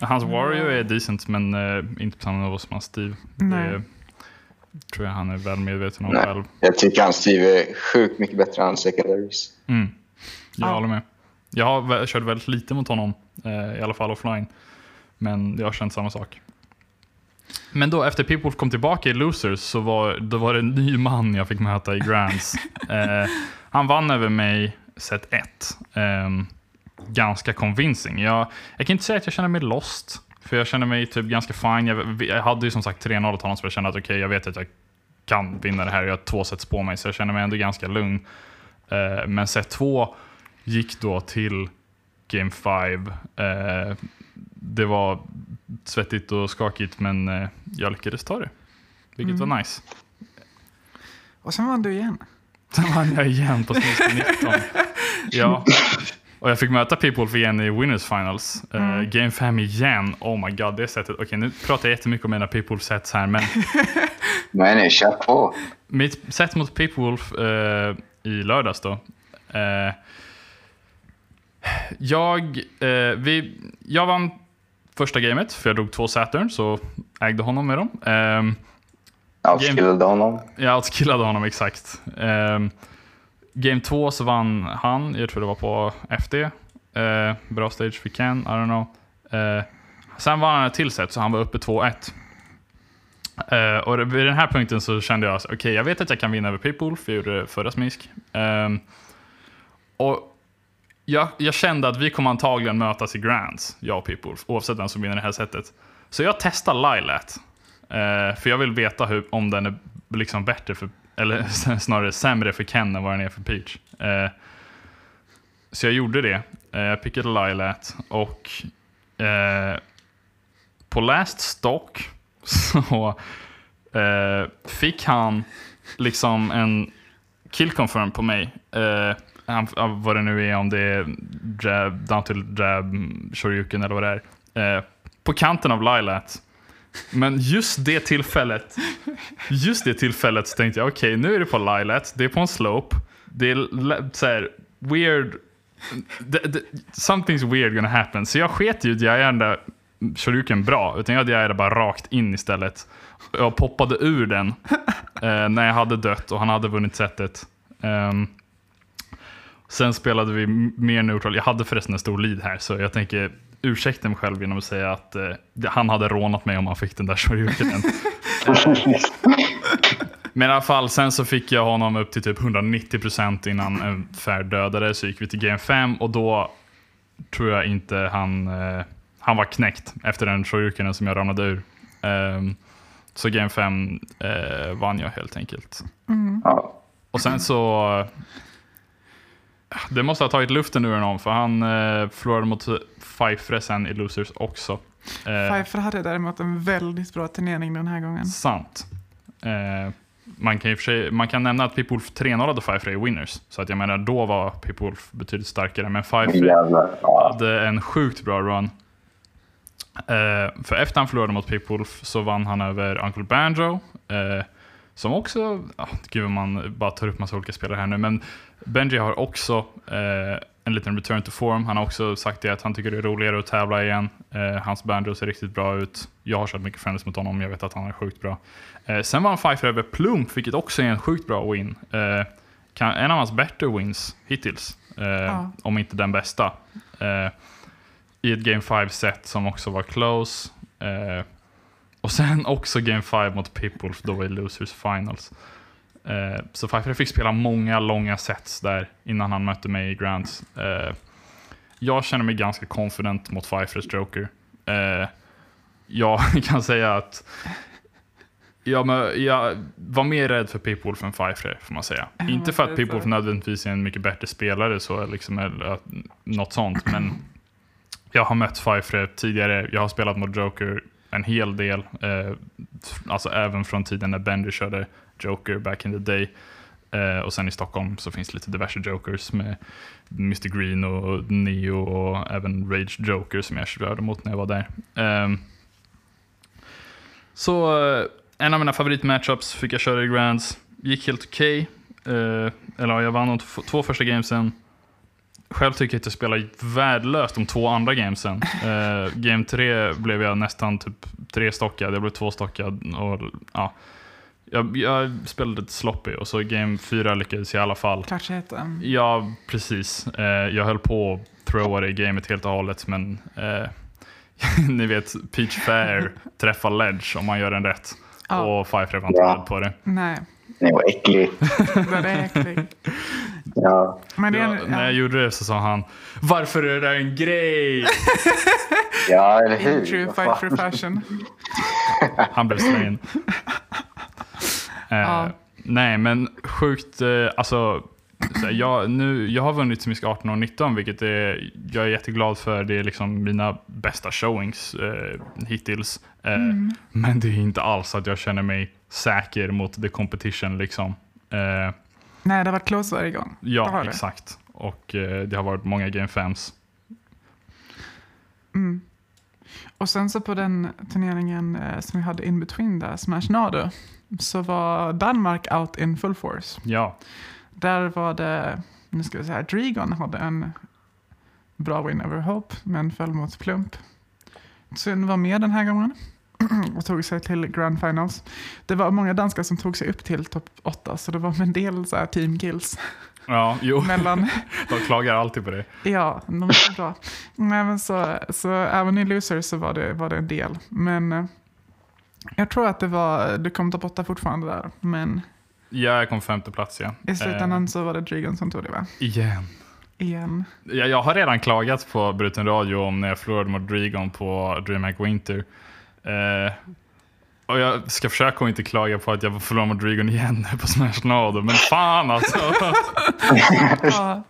Hans Wario är decent, men uh, inte på samma nivå som hans Steve. Nej. Det tror jag han är väl medveten om Nej. själv. Jag tycker hans Steve är sjukt mycket bättre än secondaries. Mm. Jag ja. håller med. Jag har kört väldigt lite mot honom, uh, i alla fall offline. Men jag har känt samma sak. Men då efter People kom tillbaka i Losers så var, då var det en ny man jag fick möta i Grands. eh, han vann över mig set 1. Eh, ganska convincing. Jag, jag kan inte säga att jag känner mig lost. För jag känner mig typ ganska fine. Jag, jag hade ju som sagt 3-0 åt honom så jag kände att okej, okay, jag vet att jag kan vinna det här. Jag har två sets på mig så jag känner mig ändå ganska lugn. Eh, men set 2 gick då till Game 5. Eh, det var svettigt och skakigt men eh, jag lyckades ta det. Vilket mm. var nice. Och sen vann du igen. Sen vann jag igen på Smiska 19. ja. Och jag fick möta People igen i Winners Finals. Eh, mm. Uh, Game 5 igen. Oh my god, det sättet. Okej, okay, nu pratar jag jättemycket om mina People sets här, men... Nej, nej, kör på. Mitt set mot People uh, i lördags då. Uh, jag, vi, jag vann första gamet, för jag drog två Saturn, så ägde honom med dem. Um, outkillade game... honom. Jag outkillade honom, exakt. Um, game 2 så vann han, jag tror det var på FD. Uh, eh, bra stage för Ken, I don't know. Uh, sen vann han ett till set, så han var uppe 2-1. Uh, och vid den här punkten så kände jag, okej okay, jag vet att jag kan vinna över Pitbull, för jag gjorde det förra smisk. Um, och jag, jag, kände att vi kommer antagligen mötas i Grands, jag och Pippo, oavsett vem som vinner det här sättet. Så jag testar Lilat. Eh, för jag vill veta hur, om den är liksom bättre, för, eller snarare sämre för Ken än vad den är för Peach. Eh, så jag gjorde det. Eh, jag pickade Lilat och eh, på last stock så eh, fick han liksom en kill confirm på mig. Eh, vad det nu är, om det är jab, down till jab, shoryuken eller vad det är. Eh, på kanten av Lilat. Men just det tillfället, just det tillfället så tänkte jag okej, okay, nu är det på Lilat, det är på en slope, det är så här, weird, the, the, something's weird gonna happen. Så jag sket ju att jag där shoryuken bra, utan jag diarrade bara rakt in istället. Jag poppade ur den eh, när jag hade dött och han hade vunnit sättet. Um, Sen spelade vi mer neutral. Jag hade förresten en stor lead här, så jag tänker ursäkta mig själv genom att säga att eh, han hade rånat mig om han fick den där shoryukenen. Men i alla fall, sen så fick jag honom upp till typ 190% innan ungefär dödade, så gick vi till game 5 och då tror jag inte han, eh, han var knäckt efter den shoryukenen som jag ramlade ur. Um, så game 5 eh, vann jag helt enkelt. Mm. Och sen så det måste ha tagit luften ur honom för han eh, förlorade mot Pfeiffer sen i Losers också. Eh, Pfeiffer hade däremot en väldigt bra turnering den här gången. Sant. Eh, man, kan sig, man kan nämna att Pipolf 3-0 hade Pfeiffer i Winners. Så att jag menar, då var Pipolf betydligt starkare. Men Pfeiffer hade en sjukt bra run. Eh, för efter han förlorade mot Pipolf så vann han över Uncle Banjo. Eh, som också, oh, gud man bara tar upp massa olika spelare här nu, men Benji har också eh, en liten return to form. Han har också sagt det att han tycker det är roligare att tävla igen. Eh, hans banjo ser riktigt bra ut. Jag har kört mycket friendlies mot honom, jag vet att han är sjukt bra. Eh, sen var han fighter över Plump, vilket också är en sjukt bra win. Eh, kan, en av hans bättre wins hittills, eh, ja. om inte den bästa. Eh, I ett game 5-set som också var close. Och sen också game 5 mot Pitbull då i Losers Finals. Eh, så Pfeiffer fick spela många långa sets där innan han mötte mig i Grants. Eh, jag känner mig ganska confident mot Pfeiffers Joker. Eh, jag kan säga att jag, jag var mer rädd för Pipwolf än Pfeiffer, får man säga. Ja, Inte för att? Pipwolf nödvändigtvis är en mycket bättre spelare, så liksom, eller något sånt, men jag har mött Pfeiffer tidigare. Jag har spelat mot Joker en hel del, eh, Alltså, alltså även från tiden när Bender körde Joker back in the day. Eh, och sen i Stockholm så finns det lite diverse Jokers med Mr Green och Neo och även Rage Joker som jag körde mot när jag var där. Ehm, eh, så en av mina favoritmatchups fick jag köra i Grands. Gick helt okej. Eh, eller ja, jag vann de två första gamesen. Själv tycker jag att jag spelade värdelöst de två andra gamesen. Eh, game tre blev jag nästan typ tre stockad, jag blev två stockad. Och, ja, jag, jag spelade lite sloppy och så game fyra lyckades jag i alla fall. Klatschheten. Ja, precis. Eh, jag höll på att throwa det i gamet helt och hållet, men eh, ni vet, Peach Fair träffar ledge om man gör den rätt. Ja. Och Five var inte Ja. på det. Nej, Det var äcklig. den är äcklig. Ja. Men det Ja, när jag ja, gjorde det så sa han Varför är det där en grej? ja, eller hur? in true fight for fashion. Han blev slain. Eh, Ja. Nej, men sjukt, eh, alltså så här, jag, nu, jag har vunnit Smisk 18 och 19, vilket är, jag är jätteglad för. Det är liksom mina bästa showings eh, hittills. Eh, Men det är inte alls att jag känner mig säker mot the competition. Liksom. Eh, Nej, det har varit close varje gång. Ja, exakt. Och eh, det har varit många game 5s. Mm. Och sen så på den turneringen eh, som vi hade in between där, Smash Nado, så var Danmark out in full force. Ja, Där var det, nu ska vi säga, Drigon hade en bra win över Hope, men föll mot Plump. Sun var med den här gången och tog sig till Grand Finals. Det var många danskar som tog sig upp till topp 8, så det var en del så här team kills ja jo, mellan de klagar alltid på det. Ja, de är bra. Nej, men så, så även i Losers så var det, var det en del. Men eh, jag tror att det var, du kom topp 8 fortfarande där. Men Jag kom femte plats ja. i slutändan Eh, så var det Drigon som tog det va? igen. Igen. Jag, jag har redan klagat på Bruten Radio om när jag förlorade mot Drigon på DreamHack Winter. Eh, och jag ska försöka att inte klaga på att jag förlorade mot Drigon igen på Smash Nado, men fan alltså. Ja.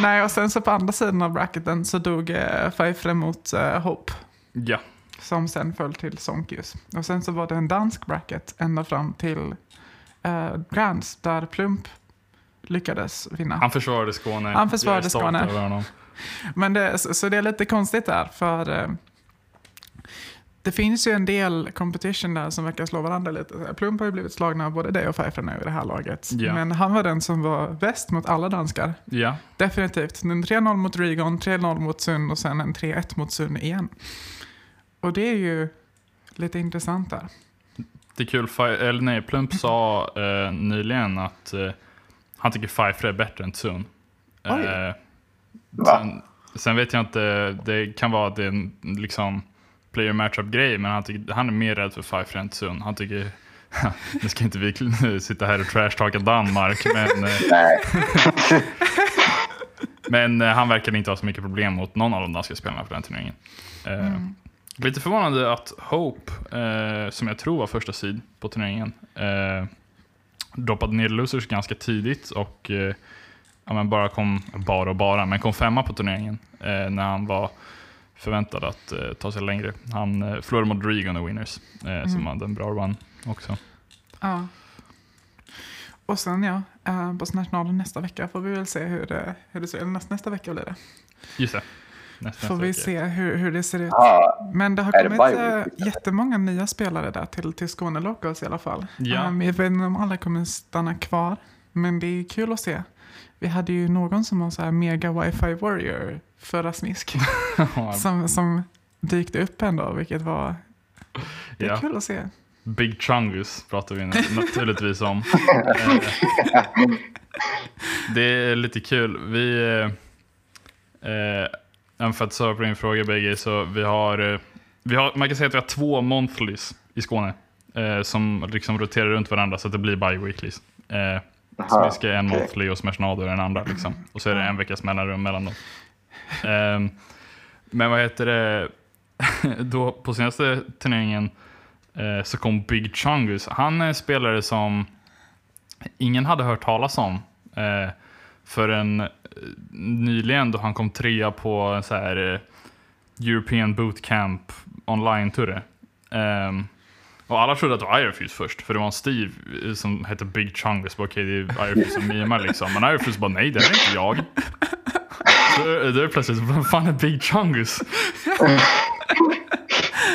Nej, och sen så på andra sidan av bracketen så dog eh, Pfeiffer mot eh, Hope. ja, Som sen föll till Sonkius. Och sen så var det en dansk bracket ända fram till eh, Grands där Plump lyckades vinna. han försvarade Skåne. Han försvarade jag är Skåne. över honom. Men det, så, så det är lite konstigt där, för eh, det finns ju en del competition där som verkar slå varandra lite. Plump har ju blivit slagna av både dig och Pfeiffer nu i det här laget. Ja. Men han var den som var bäst mot alla danskar. Ja, Definitivt. En 3-0 mot Rygon, 3-0 mot Sun och sen en 3-1 mot Sun igen. Och det är ju lite intressant där. det är kul. Eller nej, Plump sa eh, nyligen att eh, han tycker Pfeiffer är bättre än Tsun. Oj. Eh, sen, sen vet jag inte, det kan vara att det är en liksom, player matchup grej, men han, tycker, han är mer rädd för Pfeiffer än Tsun. Han tycker, nu ska inte vi sitta här och trashtalka Danmark, men, eh, men eh, han verkar inte ha så mycket problem mot någon av de danska spelarna på den turneringen. Eh, Lite förvånande att Hope, som jag tror var första sid på turneringen, droppade ner losers ganska tidigt och ja, bara kom, bara och bara, men kom femma på turneringen när han var förväntad att eh, ta sig längre. Han eh, förlorade mot Drigon i Winners, eh, som hade en bra run också. Ja. Och sen ja, eh, på Nationalen nästa vecka får vi väl se hur det, hur det ser ut. Nästa, nästa vecka blir det. Just det. Nästa, Får nästa vi vecka. se hur, hur det ser ut. Ja, Men det har det kommit bye äh, week? jättemånga nya spelare där till, till Skåne Locals i alla fall. Ja. Um, jag vet inte om alla kommer stanna kvar, men det är kul att se. Vi hade ju någon som var så här mega wifi warrior förra smisk. som, som dykte upp ändå, vilket var det är Ja. kul att se. Big Chungus pratar vi naturligtvis om. Eh, det är lite kul. Vi, eh, eh, för att svara på din fråga bägge, så vi har, eh, vi har, man kan säga att vi har två monthlies i Skåne. Eh, som liksom roterar runt varandra så att det blir bi-weeklies. Eh, Aha, Smisk är en okej. mot Smash Nado den andra. Liksom. Och så är det en veckas mellanrum mellan dem. Ehm, men vad heter det? Då, på senaste turneringen eh, så kom Big Chungus. Han är en spelare som ingen hade hört talas om eh, förrän eh, nyligen då han kom trea på en så här eh, European Bootcamp online-turre. Ehm, och alla trodde att det var Irefuse först, för det var en Steve eh, som hette Big Chungus. Bara, Okej, det är Irefuse som mimar liksom. Men Irefuse bara, nej det är inte jag. Så då är plötsligt, vem fan är Big Chungus?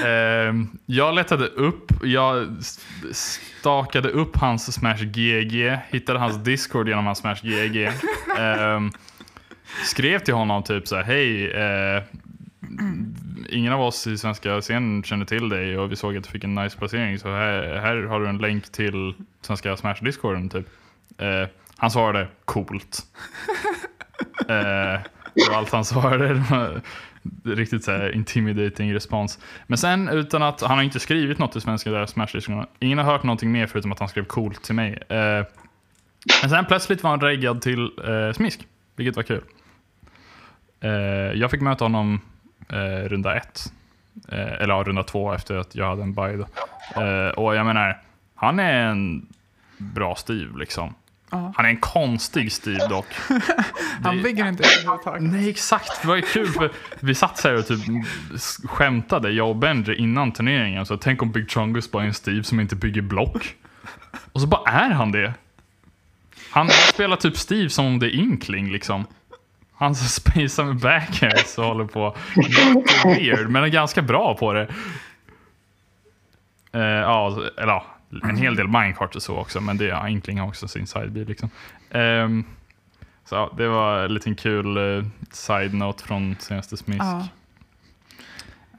Ehm, jag letade upp, jag stakade upp hans Smash GG, hittade hans Discord genom hans Smash GG. Ehm, skrev till honom typ så här, hej, eh, ingen av oss i svenska scenen känner till dig och vi såg att du fick en nice placering så här, här har du en länk till svenska Smash Discorden typ. Eh, han svarade coolt. Eh, och allt han svarade riktigt så här intimidating respons. Men sen utan att, han har inte skrivit något i svenska där Smash Discorden. Ingen har hört någonting mer förutom att han skrev coolt till mig. Eh, men sen plötsligt var han reggad till eh, Smisk, vilket var kul. Eh, jag fick möta honom eh, runda ett. Eh, eller ja, runda två efter att jag hade en bye. då. Eh, och jag menar, han är en bra Steve liksom. Ja. Han är en konstig Steve dock. Han bygger inte överhuvudtaget. Nej, exakt. Det var ju kul för vi satt så här och typ skämtade, jag och Benji, innan turneringen. Så tänk om Big Chungus bara är en Steve som inte bygger block. Och så bara är han det. Han spelar typ Steve som om det är Inkling liksom. Han som spacear med backhands och håller på. Weird, men är ganska bra på det. Eh, ja, eller ja, en hel del minecart och så också, men det, ja, Inkling också sin sidebil liksom. Ehm, så ja, det var en liten kul eh, side-note från senaste Smisk. Ja.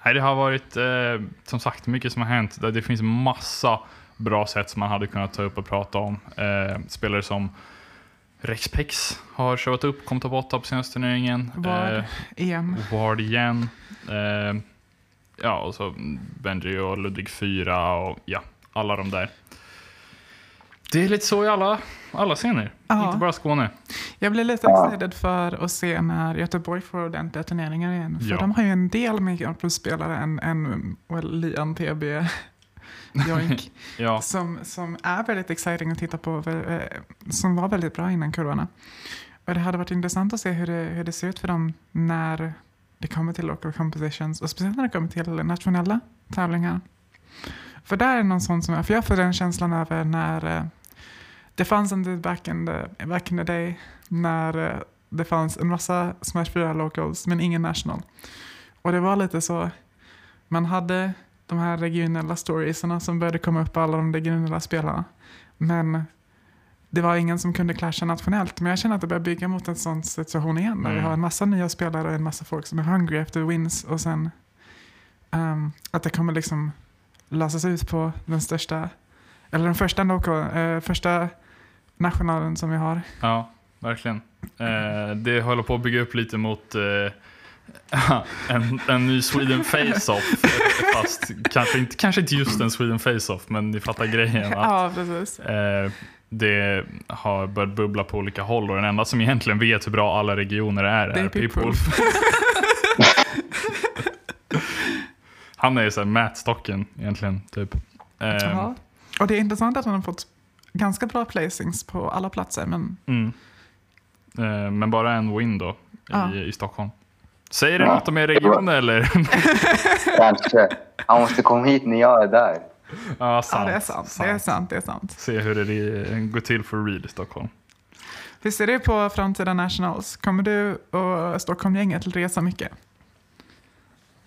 Nej, det har varit eh, som sagt mycket som har hänt. Det finns massa bra sätt som man hade kunnat ta upp och prata om. Eh, spelare som Rexpex har showat upp, kom topp 8 på senaste turneringen. Var Eh, EM. Ward igen. Eh, ja, och så Benji och Ludvig 4 och ja, alla de där. Det är lite så i alla, alla scener, Ja. inte bara Skåne. Jag blir lite excited för att se när Göteborg får ordentliga turneringar igen. För Ja. de har ju en del mer plus-spelare än, än well, Lian, TB, Joink. Ja, som, som är väldigt exciting att titta på. eh, Som var väldigt bra innan kurvorna. Och det hade varit intressant att se hur det, hur det ser ut för dem när det kommer till local competitions. Och speciellt när det kommer till nationella tävlingar. För där är någon sån som, för jag får den känslan över när eh, det fanns en tid back in the, back in the day när eh, det fanns en massa Smash 4 locals men ingen national. Och det var lite så, man hade de här regionella storiesarna som började komma upp alla de regionella spelarna. Men det var ingen som kunde clasha nationellt. Men jag känner att det börjar bygga mot en sån situation igen. Där vi Mm. har en massa nya spelare och en massa folk som är hungry efter wins. Och sen ehm, att det kommer liksom lösas ut på den största, eller den första, local, eh, första nationalen som vi har. ja verkligen. Eh, det håller på att bygga upp lite mot eh, en, en ny Sweden Face-Off. Fast kanske inte, kanske inte just en Sweden Face-Off, men ni fattar grejen. Att, Ja, eh, det har börjat bubbla på olika håll och den enda som egentligen vet hur bra alla regioner är är. Pitbull. Han är ju såhär mätstocken egentligen. Typ. Eh. Och det är intressant att han har fått ganska bra placings på alla platser. Men mm. eh, men bara en win då i, Ja. i Stockholm. Säger det Ja. något om er region eller? Kanske. Han måste komma hit när jag är där. ja, sant, ja, det är sant. Det är sant. Det är sant. Se hur det går till för real i Stockholm. Hur ser du på framtida nationals? Kommer du och Stockholmgänget resa mycket?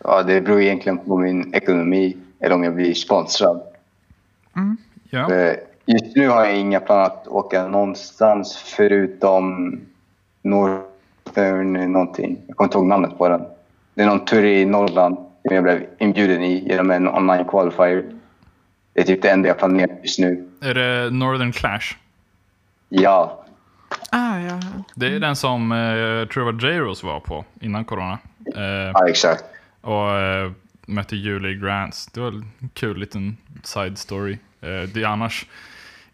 Ja, det beror egentligen på min ekonomi eller om jag blir sponsrad. Ja. För Just nu har jag inga planer att åka någonstans förutom Northern någonting. Jag kommer inte ihåg namnet på den. Det är någon tur i Norrland som jag blev inbjuden i genom en online qualifier. Det är typ det enda jag planerar just nu. Är det Northern Clash? Ja, Ah, ja. Det är den som eh, jag tror var J-Rose var på innan corona. Eh, ja exakt. och eh, mötte Julie Grants. Det var en kul liten side story. Eh, det är annars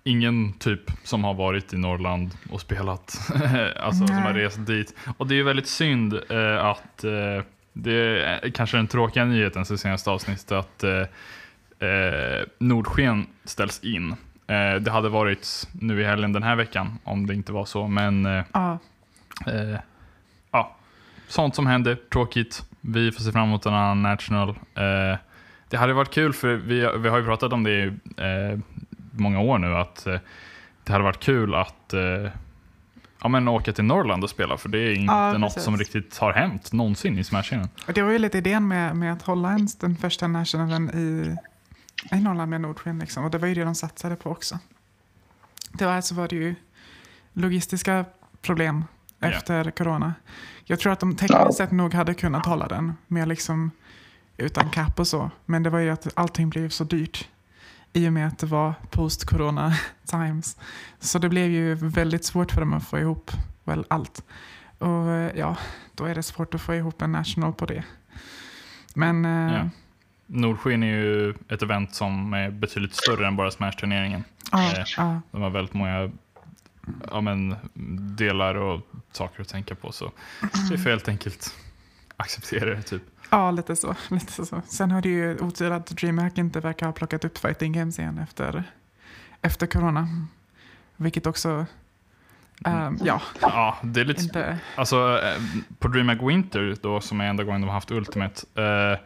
ingen typ som har varit i Norrland och spelat, alltså som har Nej. rest dit. Och det är ju väldigt synd eh, att eh, det är kanske den tråkiga nyheten så senaste avsnittet att eh, eh, Nordsken ställs in. Eh, det hade varit nu i helgen den här veckan om det inte var så, men eh, Ja, ja, sånt som händer, tråkigt. Vi får se fram emot en annan national. Det hade varit kul, för vi, vi har ju pratat om det många år nu, att eh, det hade varit kul att eh, ja, men åka till Norrland och spela, för det är inte Ja, något precis. som riktigt har hänt någonsin i Smash-scenen. och det var ju lite idén med, med att hålla en, den första nationalen i, i Norrland med Nordsken. Liksom. Och det var ju det de satsade på också. Tyvärr så var det ju logistiska problem Ja. efter corona. Jag tror att de tekniskt sett nog hade kunnat hålla den med liksom utan cap och så. Men det var ju att allting blev så dyrt i och med att det var post-corona times. Så det blev ju väldigt svårt för dem att få ihop väl allt. Och eh, ja, då är det svårt att få ihop en national på det. Men eh, Ja. Nordsken är ju ett event som är betydligt större än bara Smash-turneringen. Eh, ja, De har väldigt många ja, men, delar och saker att tänka på. Så vi får helt enkelt acceptera det. Typ. Ja, lite så. Lite så. Sen har det ju otur att DreamHack inte verkar ha plockat upp Fighting Games igen efter, efter corona. Vilket också, ehm, ja, Ja, det är lite... inte... Alltså, eh, på DreamHack Winter, då, som är enda gången de har haft Ultimate, eh,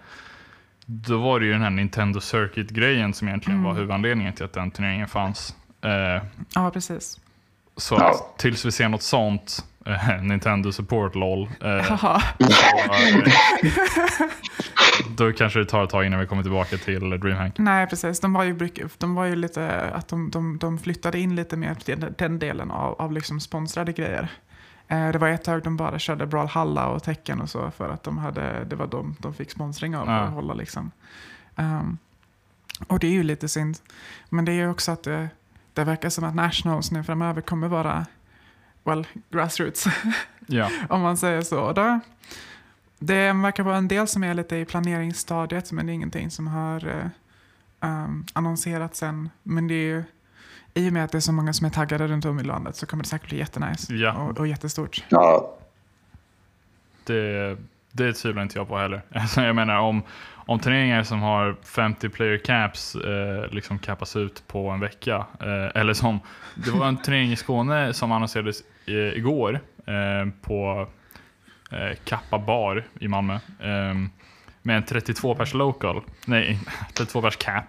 då var det ju den här Nintendo Circuit-grejen som egentligen Mm. var huvudanledningen till att den turneringen fanns. Eh, Ja, precis. så Ja. att, tills vi ser något sånt, Nintendo Support LOL, eh, då, eh, då kanske det tar ett tag innan vi kommer tillbaka till DreamHack. Nej, precis. De var ju, de var ju lite, att de, de, de flyttade in lite mer till den, den delen av, av liksom sponsrade grejer. Eh, det var ett tag de bara körde Brawlhalla och Tecken och så för att de hade, det var de de fick sponsring av för Ja. att hålla liksom. Ehm, och det är ju lite synd. Men det är ju också att det, det verkar som att Nationals nu framöver kommer vara, well, grassroots. Ja. om man säger så. Och Då, det verkar vara en del som är lite i planeringsstadiet, men det är ingenting som har um, annonserats än. Men det är ju, i och med att det är så många som är taggade runt om i landet så kommer det säkert bli jättenice Ja. och, och jättestort. Ja, Det, det tvivlar inte jag på heller. Alltså, jag menar om, om turneringar som har 50 player caps eh, liksom kappas ut på en vecka. Eh, eller som, det var en turnering i Skåne som annonserades igår eh, på eh, Kappa bar i Malmö. Eh, med en 32 pers local, nej 32 pers cap.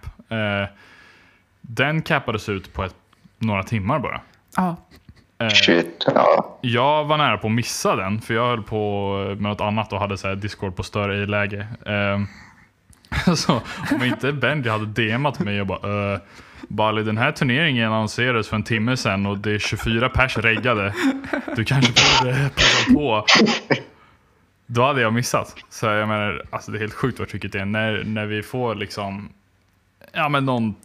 Den cappades ut på ett, några timmar bara. Ja, shit. Ja. jag var nära på att missa den, för jag höll på med något annat och hade så här Discord på större i läge. Så om inte Benji hade DMat mig och bara uh, Bali, den här turneringen annonserades för en timme sedan och det är 24 pers reggade. Du kanske borde passa på. Då hade jag missat. Så jag menar, alltså det är helt sjukt vad trycket är. När, när vi får liksom, ja men någon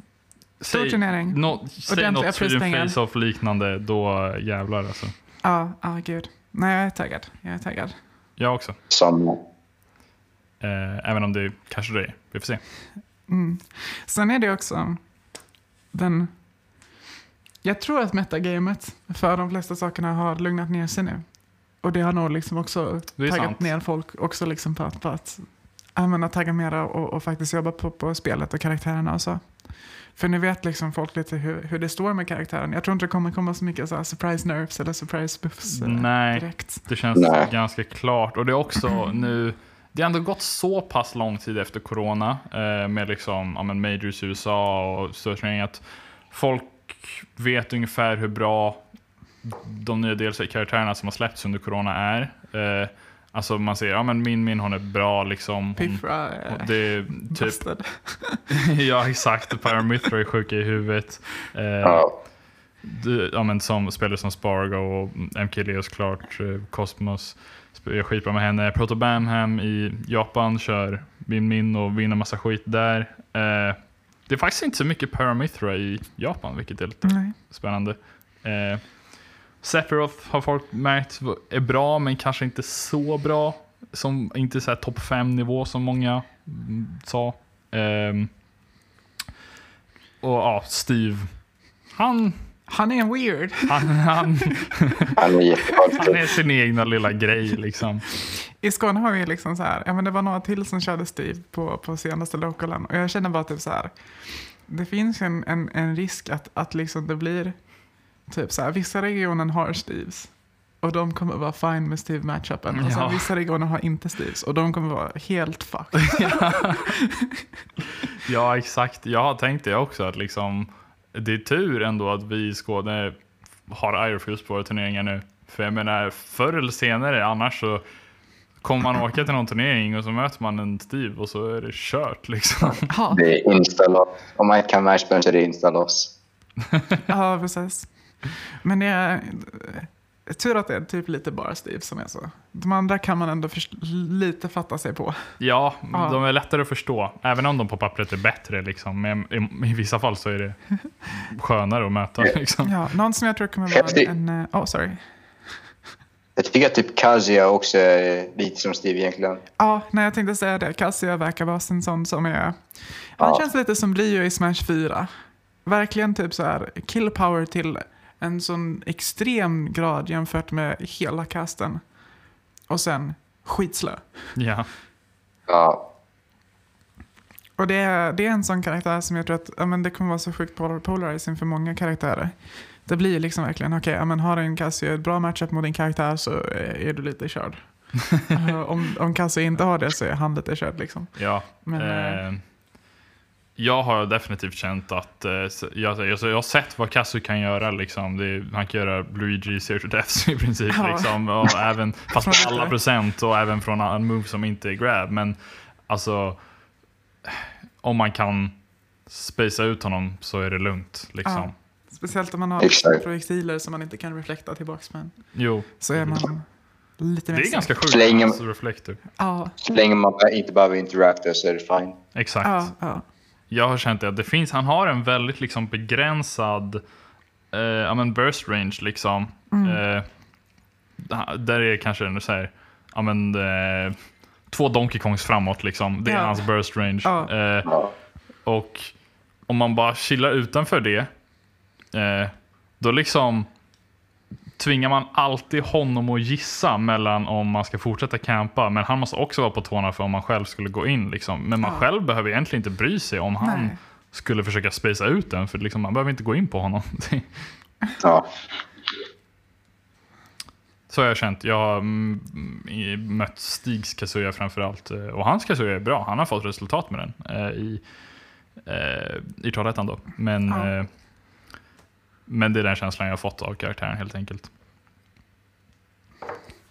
stor turnering. Nå, säg något. Face-Off liknande, då jävlar alltså. Ja, ja gud. Nej, jag är taggad. Jag är taggad. Jag också. Samma. Eh, även om det kanske dröjer. Vi får se. Mm. Sen är det också den... Jag tror att metagamet för de flesta sakerna har lugnat ner sig nu. Och det har nog liksom också taggat sant. ner folk också liksom på att, på att använda tagga mera och, och faktiskt jobba på, på spelet och karaktärerna och så. För nu vet liksom folk lite hur, hur det står med karaktären. Jag tror inte det kommer komma så mycket så här surprise nerfs eller surprise buffs eh, Nej. direkt. Det känns Nej. ganska klart. Och det är också nu... Det har ändå gått så pass lång tid efter corona eh, med liksom, ja, men majors i USA och större att folk vet ungefär hur bra de nya DLC-karaktärerna som har släppts under corona är. Eh, alltså man ser, ja men min min hon är bra liksom. Hon, Piffra hon, det är typ, ja exakt, Paramithra är sjuka i huvudet. Eh, Ja. du, ja, men som spelare som Spargo och MK Leos klart, eh, Cosmos. Jag skitbra med henne. Proto Bamham i Japan kör Min Min och vinner massa skit där. Eh, det är faktiskt inte så mycket Paramithra i Japan, vilket är lite Nej. spännande. Eh, Sephiroth har folk märkt är bra, men kanske inte så bra. Som, inte så här topp 5 nivå som många mm, sa. Ehm, och ja, Steve Han, Han är en weird. han, han, Han är han är sin egna lilla grej liksom. I Skåne har vi liksom så här, ja men det var några till som körde Steve på, på senaste lokalen och jag känner bara typ så här, det finns en, en, en risk att, att liksom det blir typ så här, vissa regioner har Steves och de kommer vara fine med Steve matchupen och sen Ja. vissa regioner har inte Steves och de kommer vara helt fucked. Ja, exakt. Jag har tänkt det också. att liksom, Det är tur ändå att vi i Skåne har Irefuse på våra turneringar nu. För jag menar, förr eller senare, annars så kommer man åka till någon turnering och så möter man en Steve och så är det kört liksom. Ja, Det är instaloss. Om man inte kan matchben så är det instaloss. ja precis. Men det är tur att det är typ lite bara Steve som är så. De andra kan man ändå lite fatta sig på. Ja, Ja. de är lättare att förstå. Även om de på pappret är bättre. Liksom. Men i, i vissa fall så är det skönare att möta. Liksom. Ja, någon som jag tror kommer vara en... eh, Oh, sorry. Jag tycker att typ Kazuya också är lite som Steve egentligen. Ja, nej, jag tänkte säga det. Cassia verkar vara en sån som är... Han Ja. känns lite som Rio i Smash 4. Verkligen typ så här kill power till en sån extrem grad jämfört med hela casten. Och sen skitslö. Ja. Ja, Och det är, det är en sån karaktär som jag tror att ja, men det kommer vara så sjukt polar- polarizing för många karaktärer. Det blir liksom verkligen, okej, ja, men har en Cassie ett bra matchup mot din karaktär så är du lite körd. Eh, om, om Cassie inte har det så är han lite körd liksom. ja. Men, eh, Eh, jag har definitivt känt att eh, jag, jag, jag har sett vad Kazu kan göra. Liksom. Det är, han kan göra Luigi zero to deaths i princip. Ja. Liksom, och även, fast på alla procent och även från en move som inte är grab. Men alltså, om man kan spacea ut honom så är det lugnt. Liksom. Ja. Speciellt om man har Exakt. projektiler som man inte kan reflekta tillbaks med. Jo, Så är man lite mer det är ganska sjukt. Så länge- Alltså, reflektor. Ja, så länge man inte behöver interacta så är det fine. Exakt. ja, ja. Jag har känt att det finns, han har en väldigt liksom begränsad eh, ja, men burst range. Liksom. Eh, där är kanske en så här, ja, men, eh, två Donkey Kongs framåt. Liksom. Det är Ja. hans burst range. Ja. Eh, och om man bara chillar utanför det, eh, då liksom tvingar man alltid honom att gissa mellan om man ska fortsätta campa. Men han måste också vara på tårna för om man själv skulle gå in. Liksom. Men man Ja. själv behöver egentligen inte bry sig om han Nej. skulle försöka spacea ut den. För liksom, man behöver inte gå in på honom. Ja. Så har jag känt. Jag har mm, mött Stigs Kazuya framförallt. eh, Och hans Kazuya är bra. Han har fått resultat med den eh, i, eh, i Trollhättan då. Men, Ja. Men det är den känslan jag har fått av karaktären helt enkelt.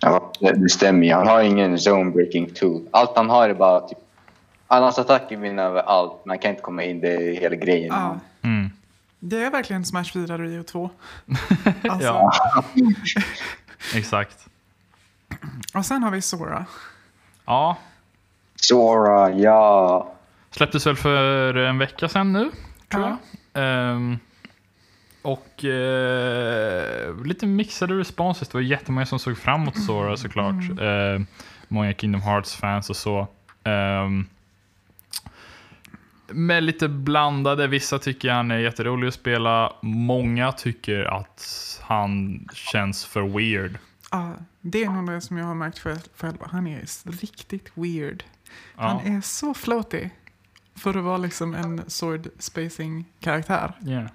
Ja, det stämmer ju. Han har ingen zone breaking tool. Allt han har är bara typ... Annars attacker vinner över allt. Man kan inte komma in, det är hela grejen. ja. Mm. Det är verkligen Smash 4 Rio 2. Alltså. Ja. Exakt. Och sen har vi Sora. Ja, Sora, ja. släpptes väl för en vecka sedan nu, tror Ja. jag. Ehm, och eh, lite mixade responses. Det var jättemånga som såg fram emot Sora såklart. Eh, många Kingdom Hearts-fans och så. Ehm, med lite blandade. Vissa tycker han är jätterolig att spela. Många tycker att han känns för weird. Ja, det är nog det som jag har märkt själv. själv. Han är riktigt weird. Ja. Han är så floaty för att vara liksom en sword spacing karaktär. Yeah.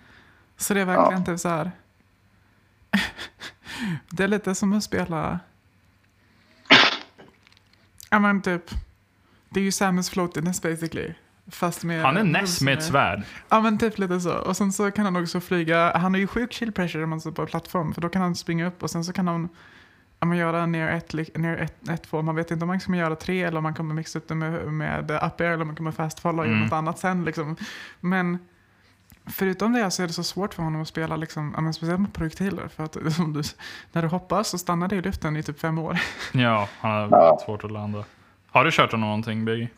Så det är verkligen typ så här. det är lite som att spela... Ja men typ. Det är ju Samus floatiness basically. Fast med... Han är som med ett är- svärd. Ja men typ lite så. Och sen så kan han också flyga. Han har ju sjuk chill pressure om man står på plattform. För då kan han springa upp och sen så kan han ja, men göra ner ett, li- ner ett, ett två. Man vet inte om man kommer göra tre eller om man kommer mixa upp det med, med up air eller om man kommer fast follow och göra Mm. något annat sen. Liksom. Men förutom det så är det så svårt för honom att spela, liksom, ja, men speciellt med projektiler. För att som du, när du hoppar så stannar det i luften i typ fem år. Ja, han har Ja. väldigt svårt att landa. Har du kört honom någonting, Biggie?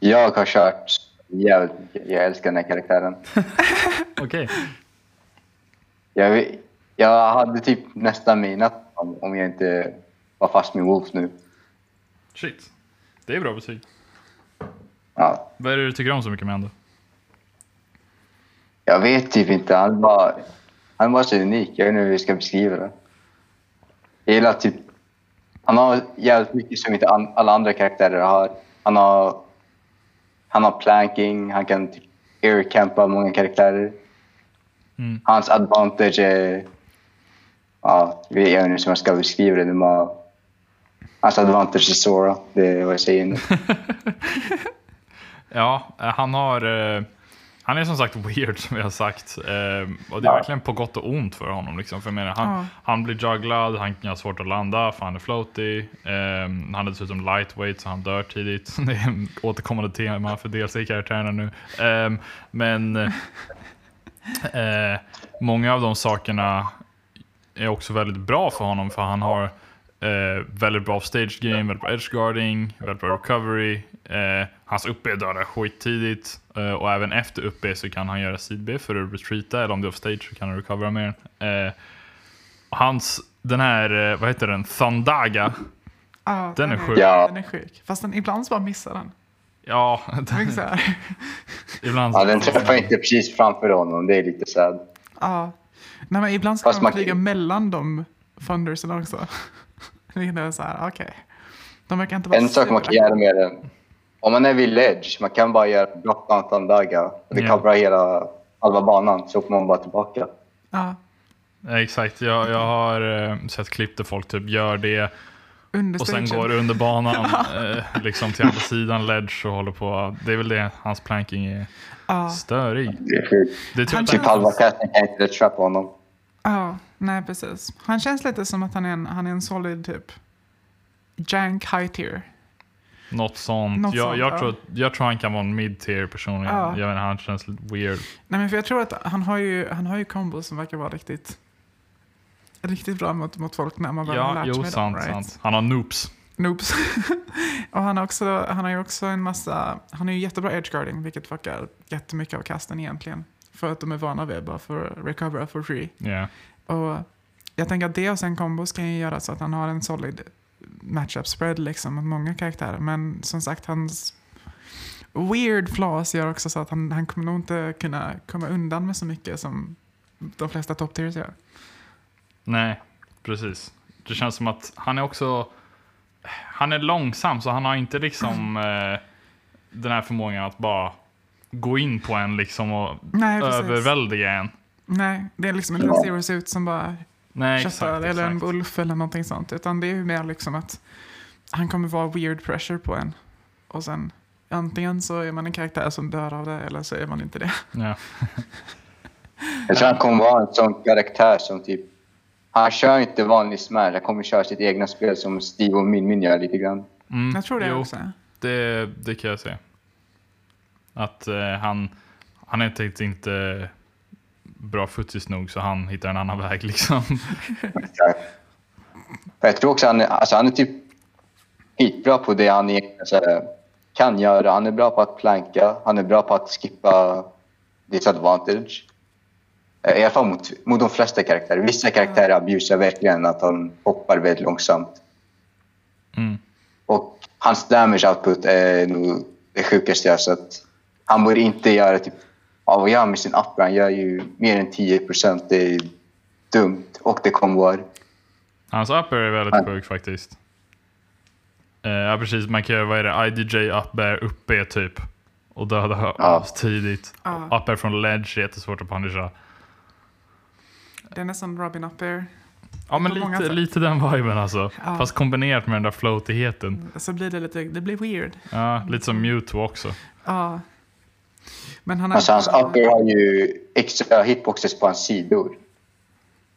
Jag har kört mycket. Jag älskar den här karaktären. Okej. Jag, jag hade typ nästan minat om, om jag inte var fast med Wolf nu. Shit. Det är bra betyg. Ja, Vad är det du tycker om så mycket med honom? Jag vet typ inte. Han var, han var så unik. Jag vet inte hur vi ska beskriva det. Jag gillar typ... Han har jävligt mycket som inte alla andra karaktärer har. Han har, han har planking, han kan typ aircampa många karaktärer. Mm. Hans advantage är... Ja, jag vet inte hur jag ska beskriva det. Men, hans advantage är Sora. Det är vad jag säger nu. Ja, eh, han har... Han är som sagt weird som jag har sagt. Eh, Och det är Ja. verkligen på gott och ont för honom. Liksom. För jag menar, han, Ja. han blir jugglad, han har svårt att landa för han är floaty. Eh, Han är dessutom lightweight så han dör tidigt. Det är en återkommande tema för DLC-karaktärerna nu. Eh, Men många av de sakerna är också väldigt bra för honom för han har eh, väldigt bra stage game, väldigt bra edge guarding, väldigt bra recovery. Eh, hans upp B dödar skittidigt eh, och även efter upp B så kan han göra sid B för att retreata eller om det är off stage så kan han recovera mer. Eh, hans, den här, eh, vad heter den, Thundaga. Ja, Den är sjuk. Ja. Den är sjuk. Fast den, ibland så bara missar den. Ja, är här. ibland Ja, den träffar inte precis framför honom. Det är lite sad. Ja. Nej, men ibland ska Fast de man- flyga mellan de thundersen också. Det är så här, okej. De verkar inte vara En sak man kan göra med den. Om man är vid ledge, man kan bara göra block downtown daga. Det Ja. coverar hela halva banan, så åker man bara tillbaka. Ja, Exakt, jag, jag har eh, sett klipp där folk typ gör det under och sen går under banan eh, liksom till andra sidan ledge och håller på. Det är väl det hans planking är Ja, störig. Det är Typ inte- halva casten kan inte trappa honom. ja, nej precis. Han känns lite som att han är en, han är en solid typ jank high tier. Något sånt. Något jag, sånt, jag, ja. tror, jag tror han kan vara en mid-tier personligen. Ja. Jag vet inte, han känns lite weird. Nej men för jag tror att han har ju, han har ju combos som verkar vara riktigt riktigt bra mot, mot folk när man väl har Ja, lärt jo, sig dem, sant, right? sant. Han har noobs. Noobs. och han har, också, han har ju också en massa, han har ju jättebra edge guarding vilket fuckar jättemycket av kasten egentligen. För att de är vana vid bara för att recovera for free. Yeah. Och jag tänker att det och sen kombos kan ju göra så att han har en solid matchup spread liksom mot många karaktärer. Men som sagt, hans weird flaws gör också så att han, han kommer nog inte kunna komma undan med så mycket som de flesta top tiers gör. Nej, precis. Det känns som att han är också... Han är långsam, så han har inte liksom eh, den här förmågan att bara gå in på en liksom och Nej, överväldiga en. Nej, det är liksom inte en zero suit som bara Nej, exakt. eller en wolf eller någonting sånt. Utan det är ju mer liksom att han kommer vara weird pressure på en. Och sen antingen så är man en karaktär som dör av det eller så är man inte det. Ja. Jag tror han kommer vara en sån karaktär som typ... Han kör inte vanlig smash. Han kommer köra sitt egna spel som Steve och Min Min gör lite grann. Mm, Jag tror det jo, också. Det, det kan jag se. Att eh, han, han är enkelt inte bra futis nog så han hittar en annan väg liksom. Jag tror också han alltså han är typ skitbra på det han egentligen så här, kan göra. Han är bra på att planka. Han är bra på att skippa disadvantage. Eh, I alla fall mot, mot de flesta karaktärer. Vissa karaktärer abusar verkligen att han hoppar väldigt långsamt. Mm. Och hans damage output är nog det sjukaste jag har sett. Han borde inte göra typ... Ja, vad gör han med sin upper? Han gör ju mer än 10 procent. Det är dumt. Och det kommer Hans upper är väldigt sjuk faktiskt. Eh, ja precis, man kan göra, vad är det, IDJ up bear, upp B typ. Och döda Ja. tidigt. Ja. Upper från ledge är jättesvårt att punisha. Det är nästan Robin up there. Ja men lite, sätt. lite den viben alltså. Ja. Fast kombinerat med den där floatigheten. Så blir det lite, det blir weird. Ja, lite som Mewtwo också. Ja. Men han har Alltså hans upper har ju extra hitboxes på hans sidor.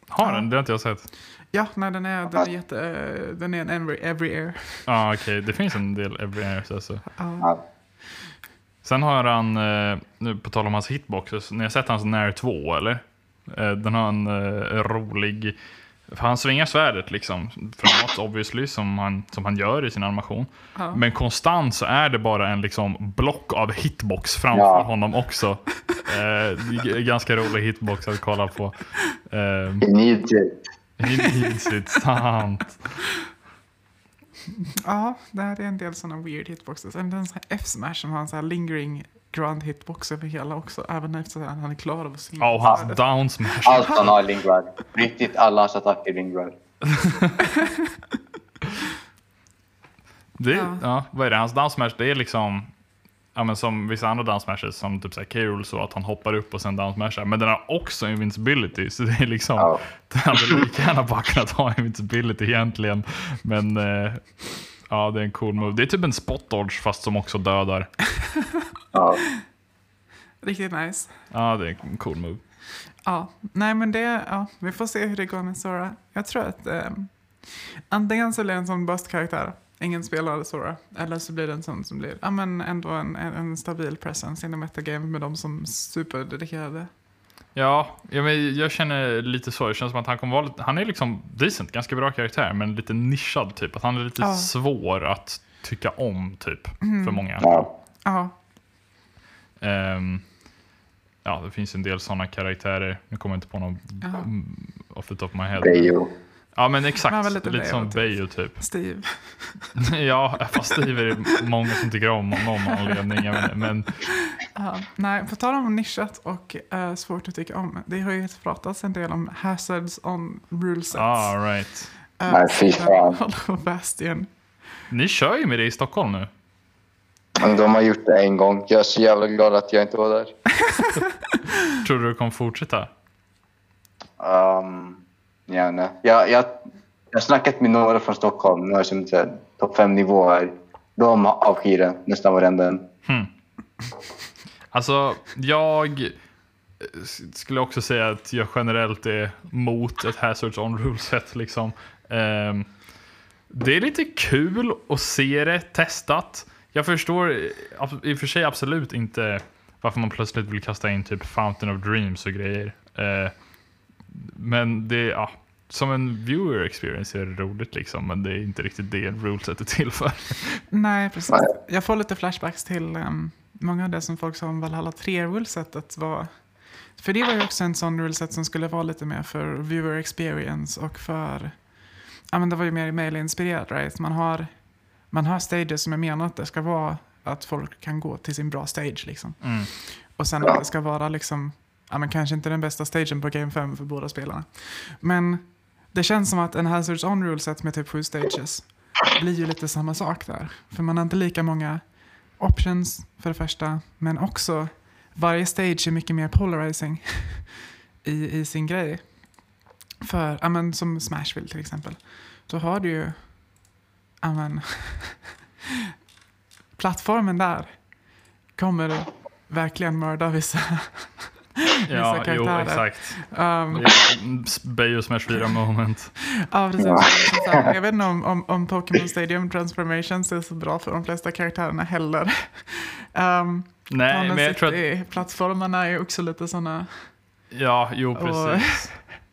Har den? Det har inte jag sett. Ja, nej, den är, den är jätte, eh, den är en every, every air. Ja okej, det finns en del every airs alltså. Ja. Sen har han, eh, nu på tal om hans hitboxes, ni har sett hans Nair 2 eller? Eh, Den har en eh, rolig, för han svingar svärdet liksom framåt obviously som han, som han gör i sin animation. Ja. Men konstant så är det bara en liksom block av hitbox framför Ja. honom också. Eh, ganska rolig hitbox att kolla på. Eh, He needs it. he needs it, sant. ja, det här är en del sådana weird hitboxes. En, F-smash som har en sån här lingering grand hitbox över hela också. Även efter att han är klar över sin Ja, och hans down smash. Allt han har i Lingrad. Riktigt alla hans attacker i Lingrad. Det, Ja. ja. vad är det? Hans down smash, det är liksom Ja, men som vissa andra down smashes som typ såhär K-Rool så att han hoppar upp och sen down smashar. Men den har också invincibility så det är liksom Ja. Den hade lika gärna bara kunnat ha invincibility egentligen. Men eh, ja, det är en cool move. Det är typ en spot dodge fast som också dödar. Ja. Riktigt nice. Ja, det är en cool move. Ja, nej men det, ja, vi får se hur det går med Sora. Jag tror att eh, antingen så blir det en sån bust-karaktär, ingen spelar Sora, eller så blir det en sån som blir, ja men ändå en, en, en stabil presence inom metagame med de som superdedikerade. Ja, jag, men, jag känner lite så. Det känns som att han kommer vara lite, han är liksom decent, ganska bra karaktär, men lite nischad typ. Att han är lite Ja. svår att tycka om typ, för många. Ja. Ja, Ehm, ja, det finns en del sådana karaktärer. Nu kommer jag inte på någon Jaha. mm, off the top of my head. Bejo. Ja, men exakt. Men lite, lite som Beijo, Beijo typ. Steve. ja, fast Steve är det många som tycker om av någon anledning. Inte, Men Ja, nej, på tal om nischat och eh, svårt att tycka om. Det har ju pratats en del om hazards on rulesets. ah, right. Uh, Nej, fy fan. och Bastion. Ni kör ju med det i Stockholm nu. Men de har gjort det en gång. Jag är så jävla glad att jag inte var där. Tror du det kommer fortsätta? Um, ja, nej. Jag, jag, jag har snackat med några från Stockholm, några som är topp fem nivåer. De avskyr det, nästan varenda en. Alltså, jag eh, skulle också säga att jag generellt är mot ett Hazards on Rules-set. Liksom. Ehm, det är lite kul att se det testat. Jag förstår eh, i och för sig absolut inte varför man plötsligt vill kasta in typ Fountain of Dreams och grejer. Eh, men det, ja, som en viewer experience är det roligt liksom, men det är inte riktigt det ruleset är till för. Nej, precis. Jag får lite flashbacks till um, många av det som folk sa om Valhalla 3-rulesetet var... För det var ju också en sån ruleset som skulle vara lite mer för viewer experience och för... Ja, men det var ju mer mail-inspirerat, right? Man har, man har stages som är menat att det ska vara att folk kan gå till sin bra stage liksom. Mm. Och sen att det ska vara liksom, ja men kanske inte den bästa stagen på Game 5 för båda spelarna. Men det känns som att en Hazards On Rule-set med typ sju stages blir ju lite samma sak där. För man har inte lika många options för det första, men också varje stage är mycket mer polarizing i, i sin grej. För, ja men som Smashville till exempel, då har du ju, ja men, plattformen där kommer verkligen mörda vissa. Ja, jo, karaktärer. exakt. Um, Beijo Smash 4 moment. ja, precis. Här, Jag vet inte om, om, om Pokémon Stadium Transformations är så bra för de flesta karaktärerna heller. Um, Nej, men jag tror att... Plattformarna är också lite sådana... Ja, jo Och- precis.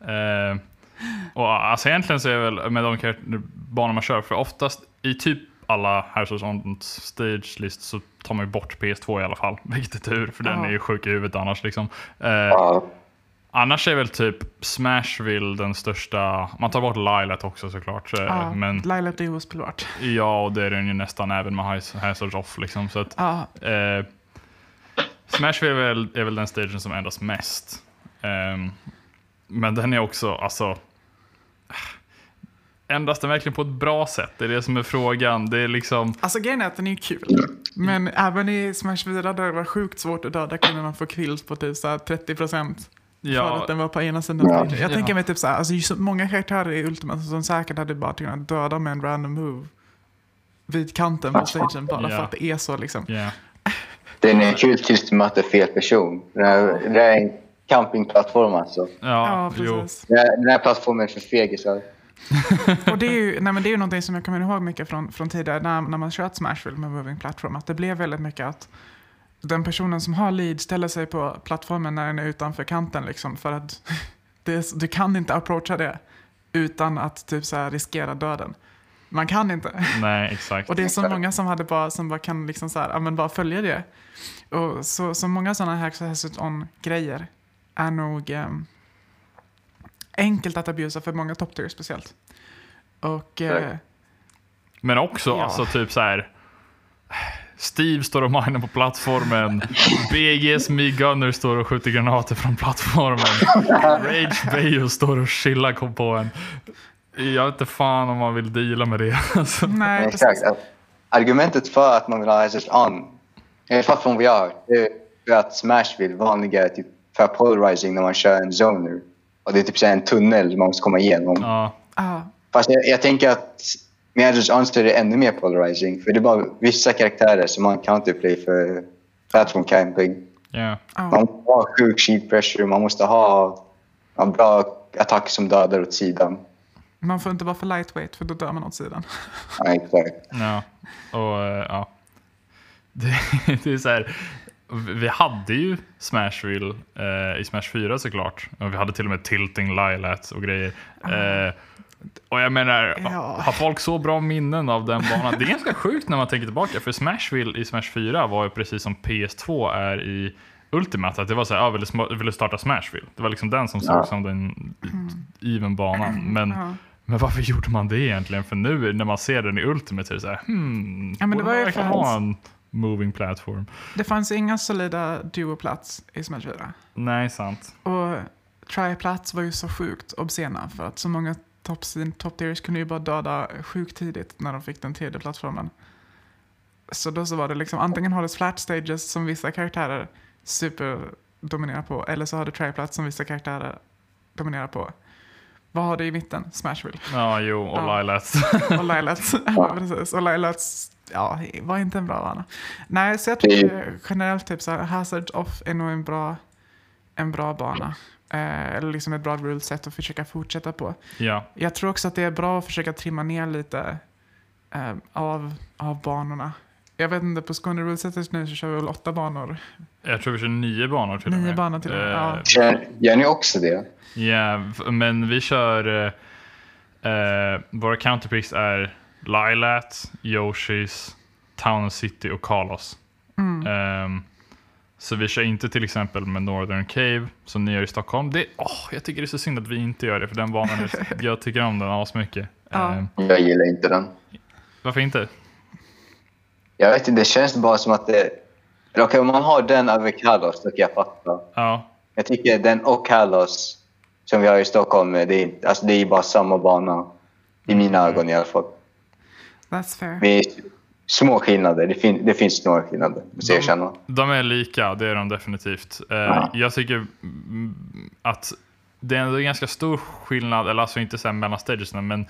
Och alltså egentligen så är det väl med de banor man kör, för oftast i typ alla Houses on Stage list så tar man ju bort PS2 i alla fall, vilket är tur, för den Ja. är ju sjuk i huvudet annars liksom. Eh, Ja. annars är väl typ Smashville den största, man tar bort Lilat också såklart, eh, Ja, men Laila är ospelbart. ja, och det är den ju nästan även med Haz- Hazards Off liksom. Så att, Ja, Eh, Smashville är väl, är väl den stagen som ändras mest. Ehm, men den är också, alltså... Ändras den verkligen på ett bra sätt? Det är det som är frågan. Det är liksom... Alltså grejen är att den är kul. Men även i Smash 4 där det var sjukt svårt att döda kunde man få kills på typ så här 30% för Ja, att den var på ena sidan. Ja. Jag Ja. tänker mig typ så här, alltså är så många karaktärer i Ultimate som säkert hade bara kunnat döda med en random move vid kanten på stagen bara Ja. för att det är så liksom. ja. Den är kul tills du möter fel person. Det här, det är campingplattform alltså. Ja, Ja, precis. Den här, den här plattformen är för fegisar. Och det är ju, nej men det är ju någonting som jag kommer ihåg mycket från, från tidigare när, när man kört Smashville med Moving Platform. Att det blev väldigt mycket att den personen som har lead ställer sig på plattformen när den är utanför kanten. Liksom, för att det, du kan inte approacha det utan att typ så här riskera döden. Man kan inte. Nej, exakt. Och det är så många som, hade bara, som bara kan liksom så här, ja, men bara följa det. Och så, så många sådana här Access on-grejer är nog ehm, enkelt att abusa för många top tier speciellt. Och eh, Säkert. Men också, Ja. alltså typ så här. Steve står och minar på plattformen. BG's Me Gunner står och skjuter granater från plattformen. Rage Bayo står och chillar kom på en. Jag vet inte fan om man vill deala med det. Alltså. Nej, Exakt. Argumentet för att man vill ha Hazards on, i alla fall från hört, det är att Smash vill vanliga typ för polarizing när man kör en zoner. Och det är typ så här en tunnel man måste komma igenom. Ja, Fast jag, jag tänker att on så är det ännu mer polarizing. För det är bara vissa karaktärer som man counterplay för platform camping. ja. Man måste ha sjuk shield pressure, man måste ha en bra attack som dödar åt sidan. Man får inte vara för lightweight för då dör man åt sidan. Ja, exakt. Ja, och eh, ja. Det, det är så här. Vi hade ju Smashville eh, i Smash 4 såklart. Och vi hade till och med Tilting Lilat och grejer. Eh, och jag menar, Ja. har folk så bra minnen av den banan? Det är ganska sjukt när man tänker tillbaka. För Smashville i Smash 4 var ju precis som PS2 är i Ultimate. Att det var så här, ja, vill, du sm- vill du starta Smashville? Det var liksom den som såg Ja. som den even banan. Men Ja. men varför gjorde man det egentligen? För nu när man ser den i Ultimate så är det så här, hmm, Ja, men det var ju för ha en moving platform. Det fanns inga solida duoplats i Smash 4. Nej, sant. Och try-plats var ju så sjukt obscena för att så många top, top tiers kunde ju bara döda sjukt tidigt när de fick den tredje plattformen. Så då så var det liksom antingen har du flat stages som vissa karaktärer superdominerar på eller så har du try-plats som vissa karaktärer dominerar på. Vad har du i mitten? Smashville. Ja, jo, och Ja. Lilats. Och Lilats. ja, precis. Och Lilats ja, var inte en bra vana. Nej, så jag tycker generellt typ så här, Hazard Off är nog en bra, en bra bana. Eh, eller liksom ett bra ruleset att försöka fortsätta på. ja, Jag tror också att det är bra att försöka trimma ner lite eh, av, av banorna. Jag vet inte, på Skåne rulesetet nu så kör vi väl åtta banor. jag tror vi kör nio banor till och Nio med. banor till och med, Eh, ja. Gör, gör ni också det? Ja, v- men vi kör... eh, eh, våra counterpicks är Lilat, Yoshis, Town City och Kalos. Mm. Ehm, så vi kör inte till exempel med Northern Cave som ni gör i Stockholm. Det, åh, jag tycker det är så synd att vi inte gör det för den banan, är, jag tycker om den asmycket. Ja. Ehm, Jag gillar inte den. varför inte? Jag vet inte, det känns bara som att det... eller Okej, om man har den över Kalos, då kan jag fatta. Ja, Jag tycker den och Kalos som vi har i Stockholm, det är, alltså det är bara samma bana. I mina ögon i alla fall. That's fair. Med små skillnader. Det, fin, det finns några skillnader, måste jag erkänna. de är lika, det är de definitivt. Eh, Ja. Jag tycker mm, att det är en ganska stor skillnad, eller alltså inte så här mellan stagesna, men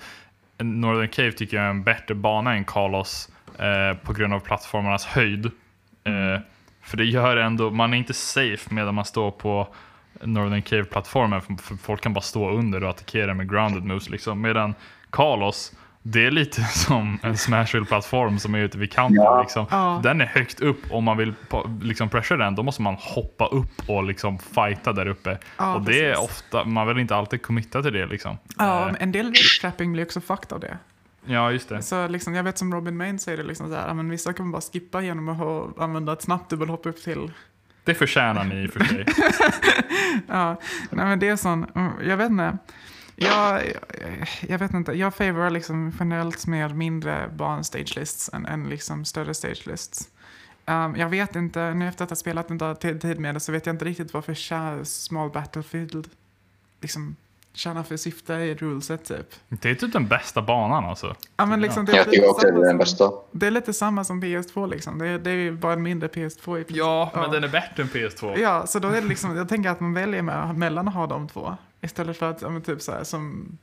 Northern Cave tycker jag är en bättre bana än Kalos eh, på grund av plattformarnas höjd. Eh, för det gör ändå, man är inte safe medan man står på Northern Cave-plattformen, för, för folk kan bara stå under och attackera med grounded moves. Liksom. Medan Kalos, det är lite som en Smashville-plattform som är ute vid kanten. Ja. Liksom. Ja. Den är högt upp, om man vill liksom pressure den, då måste man hoppa upp och liksom fighta där uppe. Ja, och det är ofta, man vill inte alltid committa till det. Liksom. Ja, Eh, en del trapping blir också fucked av det. ja, just det. Så liksom, jag vet som Robin Main säger det liksom så här, men vissa kan bara skippa genom att ha, använda ett snabbt dubbelhopp upp till. Det förtjänar ni i och för sig. Ja, nej men det är sån, mm, jag vet inte. Jag, jag vet inte, jag favorar liksom generellt mer mindre ban-stage lists än, än liksom större stage lists. Um, jag vet inte, nu efter att ha spelat en dag tid tid med det så vet jag inte riktigt varför Small Battlefield liksom tjänar för syfte i ruleset typ. Det är typ den bästa banan alltså. Ja, men liksom, det, är Jag lite tycker också att det samma är den som- bästa. det är lite samma som PS2 liksom. Det är, det är ju bara en mindre PS2 i princip. Ja, men den är bättre än PS2. Ja, så då är det liksom, jag tänker att man väljer med, mellan att ha de två. Istället för att, ja, men typ så här som,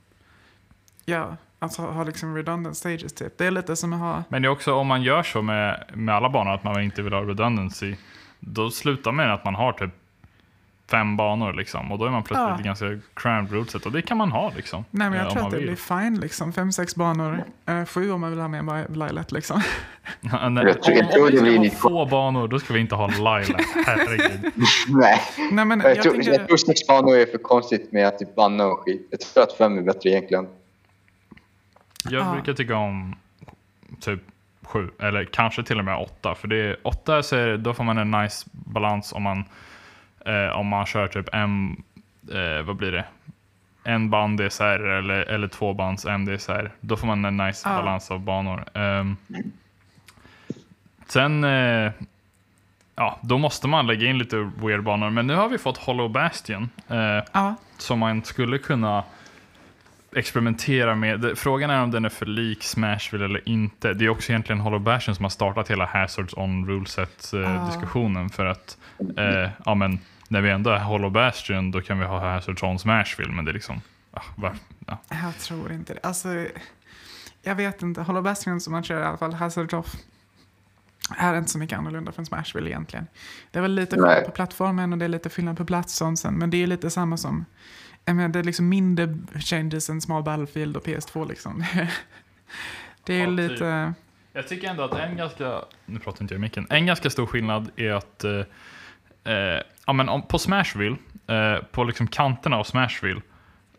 ja, alltså ha liksom redundant stages typ. Det är lite som att ha, Men det är också om man gör så med, med alla banor, att man inte vill ha redundancy, då slutar man med att man har typ fem banor liksom. Och då är man plötsligt Ja. ganska cramped routeset och det kan man ha liksom. nej men eh, jag om tror att det vill. blir fine liksom. Fem, sex banor, eh, sju om man vill ha med Lilet liksom. Ja, nej, Jag tror- jag om, tror om vi det ska ha få banor, då ska vi inte ha Laila. Herregud. Nej. Nej men Jag, jag, tror, tänker, jag tror sex banor är för konstigt med att typ banna och skit. Jag tror att fem är bättre egentligen. Jag Ja. brukar tycka om typ sju, eller kanske till och med åtta. För det är, åtta så är, då får man en nice balans om man, eh, om man kör typ en, eh, vad blir det? En band DSR eller, eller två bands MDSR. Då får man en nice Ja. balans av banor. Ehm, sen, eh, ja, då måste man lägga in lite weird banor. Men nu har vi fått Hollow Bastion. Eh, Ja, som man skulle kunna experimentera med. Frågan är om den är för lik Smashville eller inte. Det är också egentligen Hollow Bastion som har startat hela Hazards on ruleset eh, Ah. diskussionen för att eh, ja, men, när vi ändå är Hollow Bastion då kan vi ha Hazards on Smashville men det är liksom ah, var, ja. jag tror inte det. Alltså, jag vet inte. Hollow Bastion som man kör i alla fall, Hazard Off, är inte så mycket annorlunda från Smashville egentligen. Det är väl lite Nej. skillnad på plattformen och det är lite skillnad på platssonsen, men det är lite samma som jag menar, det är liksom mindre changes än Small Battlefield och PS2 liksom. Det är Ja, typ. lite... Jag tycker ändå att en ganska, nu pratar inte jag i micken, en ganska stor skillnad är att eh, eh, ja, men om, på Smashville, eh, på liksom kanterna av Smashville,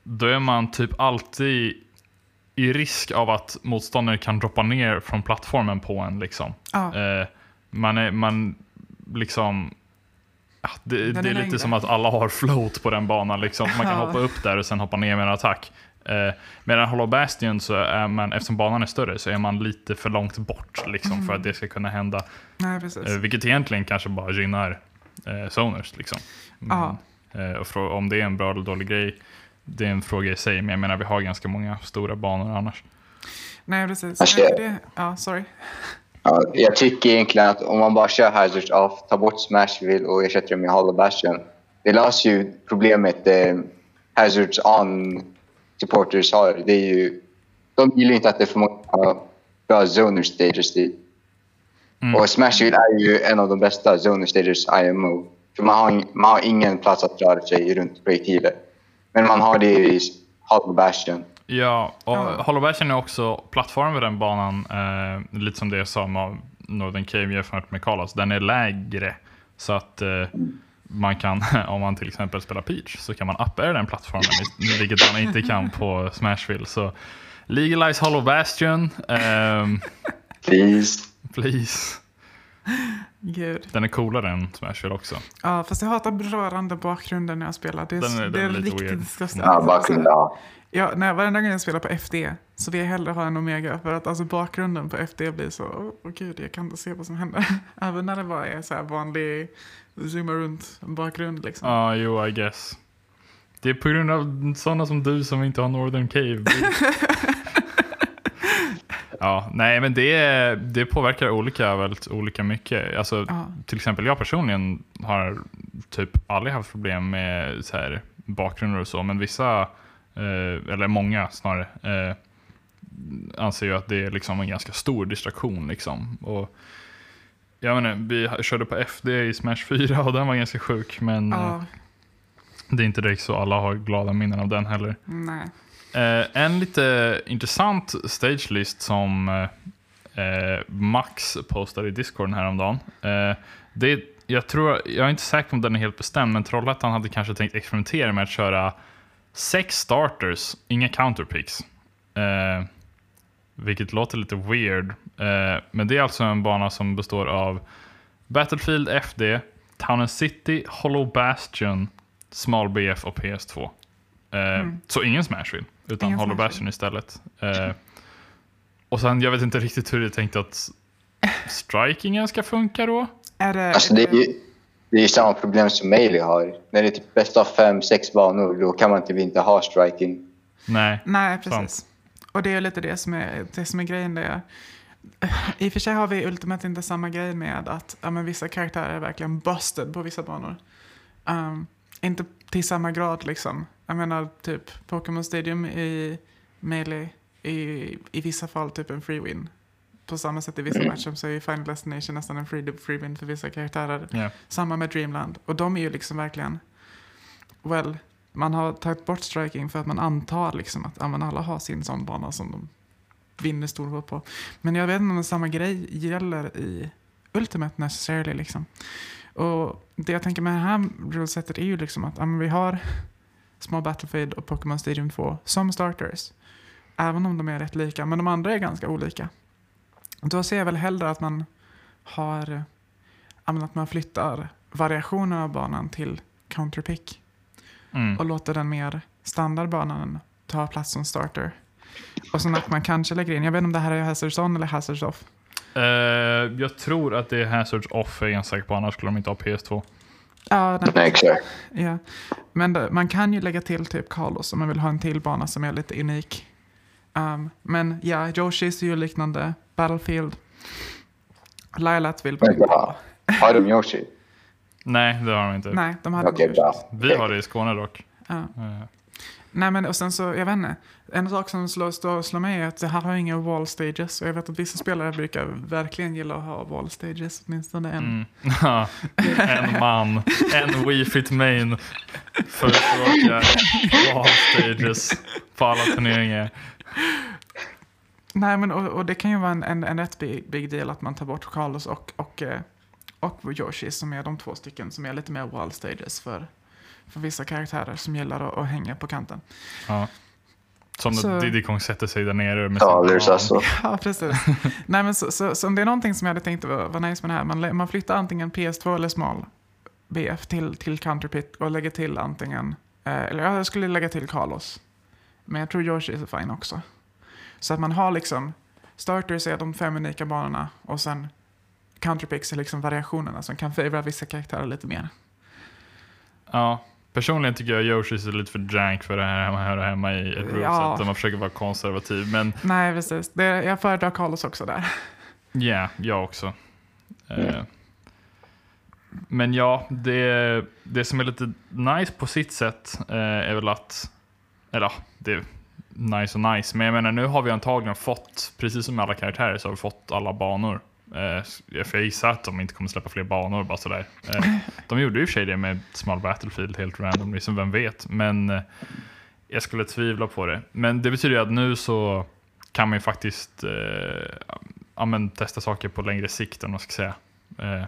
då är man typ alltid i risk av att motståndare kan droppa ner från plattformen på en. Liksom. Ja, Eh, man är, man liksom, ja, det, det är är lite som att alla har float på den banan. Liksom. Man kan Ja. hoppa upp där och sen hoppa ner med en attack. Eh, medan Hollow Bastion, så är man, eftersom banan är större, så är man lite för långt bort liksom, Mm. för att det ska kunna hända. nej. Eh, vilket egentligen kanske bara gynnar eh, zoners. Liksom. Men, Ja. eh, om det är en bra eller dålig grej, det är en fråga i sig. Men jag menar, vi har ganska många stora banor annars. Nej, precis. Alltså, det, ja, sorry. Ja, jag tycker egentligen att om man bara kör Hazards off, tar bort Smashville och ersätter det med Hollow Bastion. Det löser ju problemet eh, Hazards on supporters har. Det är ju, de gillar inte att det är för många bra zoner stages dit. Mm. Och Smashville är ju en av de bästa zoner stages IMO. För man har, man har ingen plats att röra sig runt projektiler. Men man har det i Hollow Bastion. Ja, och. Hollow Bastion är också plattformen på den banan, eh, lite som det jag sa med Northern Cave jämfört med Carlos, den är lägre. Så att eh, man kan, om man till exempel spelar Peach, så kan man uppa den plattformen, vilket man inte kan på Smashville. Så legalize Hollow Bastion, ehm, Please. Please. Gud. Den är coolare än Smashville också. Ja, fast jag hatar rörande bakgrunden när jag spelar. Det är, Den är- det den är är lite riktigt weird. disgusting. Ja, bakgrunden. Ja. Ja, nej, varenda gång jag spelar på FD så vill jag hellre ha en Omega för att alltså bakgrunden på FD blir så, åh åh gud, jag kan inte se vad som händer. Även när det bara är så här vanlig zooma runt bakgrund liksom. Ja, jo, I guess. Det är på grund av sådana som du som inte har Northern Cave. ja, nej, men det, det påverkar olika väldigt olika mycket. Alltså, Ja. Till exempel jag personligen har typ aldrig haft problem med så här, bakgrunder och så, men vissa, eh, eller många snarare, eh, anser ju att det är liksom en ganska stor distraktion. Liksom. Och, jag menar, vi körde på FD i Smash 4 och den var ganska sjuk, men eh, Ja, det är inte direkt så alla har glada minnen av den heller. nej. Eh, en lite intressant stagelist som eh, eh, Max postade i Discorden häromdagen. Eh, det, jag, tror, jag är inte säker på om den är helt bestämd, men Trollhättan hade kanske tänkt experimentera med att köra sex starters, inga counterpicks. Eh, vilket låter lite weird. Eh, men det är alltså en bana som består av Battlefield FD, Town and City, Hollow Bastion, Small BF och PS2. Eh, Så ingen Smashville, utan Ingen Hollow. Bastion istället. Eh, och sen, jag vet inte riktigt hur det är tänkt att strikingen ska funka då. Är det, Alltså det är ju det är ju samma problem som Melee har. När det är typ bäst av fem, sex banor, då kan man typ inte ha striking. Nej. Nej, precis. Och det är lite det som är, det som är grejen. Det I och för sig har vi i Ultimate inte samma grej med att ja, men vissa karaktärer är verkligen busted på vissa banor. Um, inte till samma grad liksom. Jag menar typ Pokémon Stadium i Melee i, i vissa fall typ en free win. På samma sätt i vissa matcher så är ju Final Destination nästan en free, free win för vissa karaktärer. Ja. Samma med Dreamland. Och de är ju liksom verkligen, well, man har tagit bort striking för att man antar liksom att ja, alla har sin sån bana som de vinner stor hål på. Men jag vet inte om samma grej gäller i Ultimate necessarily liksom. Och det jag tänker med det här rulesetet är ju liksom att ja, vi har Small Battlefield och Pokémon Stadium 2 som starters. Även om de är rätt lika, men de andra är ganska olika. Då ser jag väl hellre att man har att man flyttar variationen av banan till counterpick Mm. och låter den mer standardbanan ta plats som starter. Och sen att man kanske lägger in, jag vet inte om det här är Hazards on eller Hazards off. Eh, jag tror att det är Hazards Off, är jag säker på, annars skulle de inte ha PS2. Ja, den, Nej, exakt. ja. Men man kan ju lägga till typ Carlos om man vill ha en till bana som är lite unik. Um, men ja, Yoshi's är ju liknande. Battlefield. Lylat vill Men bra. Har de Yoshi? Nej, det har de inte. Nej, de hade bra. Vi har det i Skåne dock. Ja. Eh, Nej men och sen så, jag vet inte. En sak som slår, slår, slår mig är att det här har inga wall stages. Och jag vet att vissa spelare brukar verkligen gilla att ha wall stages. Åtminstone en. Mm. Ja, en man, en Wii Fit Main förespråkar wall stages på alla turneringar. Nej men och, och det kan ju vara en, en, en rätt big, big deal att man tar bort Carlos och, och, eh, och Yoshi som är de två stycken som är lite mer wall stages för, för vissa karaktärer som gillar att, att hänga på kanten. Ja. Som Så- Diddy Kong sätter sig där nere med Talers sin alltså. Ja, precis. Nej, men så, så, så om det är någonting som jag hade tänkt var, var nice med det här, man, man flyttar antingen PS2 eller small BF till, till Counterpit och lägger till antingen, eh, eller ja, jag skulle lägga till Carlos. Men jag tror Yoshi är fine också. Så att man har liksom, starters är de fem unika banorna och sen Counterpicks är liksom variationerna som kan favora vissa karaktärer lite mer. Ja, personligen tycker jag Yoshis är lite för jank för det här att höra hemma i ett ruleset. Ja. Där man försöker vara konservativ. Men Nej, precis. Det, jag föredrar Carlos också där. ja, jag också. Eh, men ja, det, det som är lite nice på sitt sätt eh, är väl att, eller ja, det är nice och nice, men jag menar nu har vi antagligen fått, precis som med alla karaktärer, så har vi fått alla banor. Eh, för jag gissar att de inte kommer släppa fler banor bara sådär. Eh, de gjorde ju i och för sig det med Small Battlefield helt random, liksom vem vet. Men eh, jag skulle tvivla på det. Men det betyder ju att nu så kan man ju faktiskt eh, ja, men testa saker på längre sikt, om man ska säga. Eh,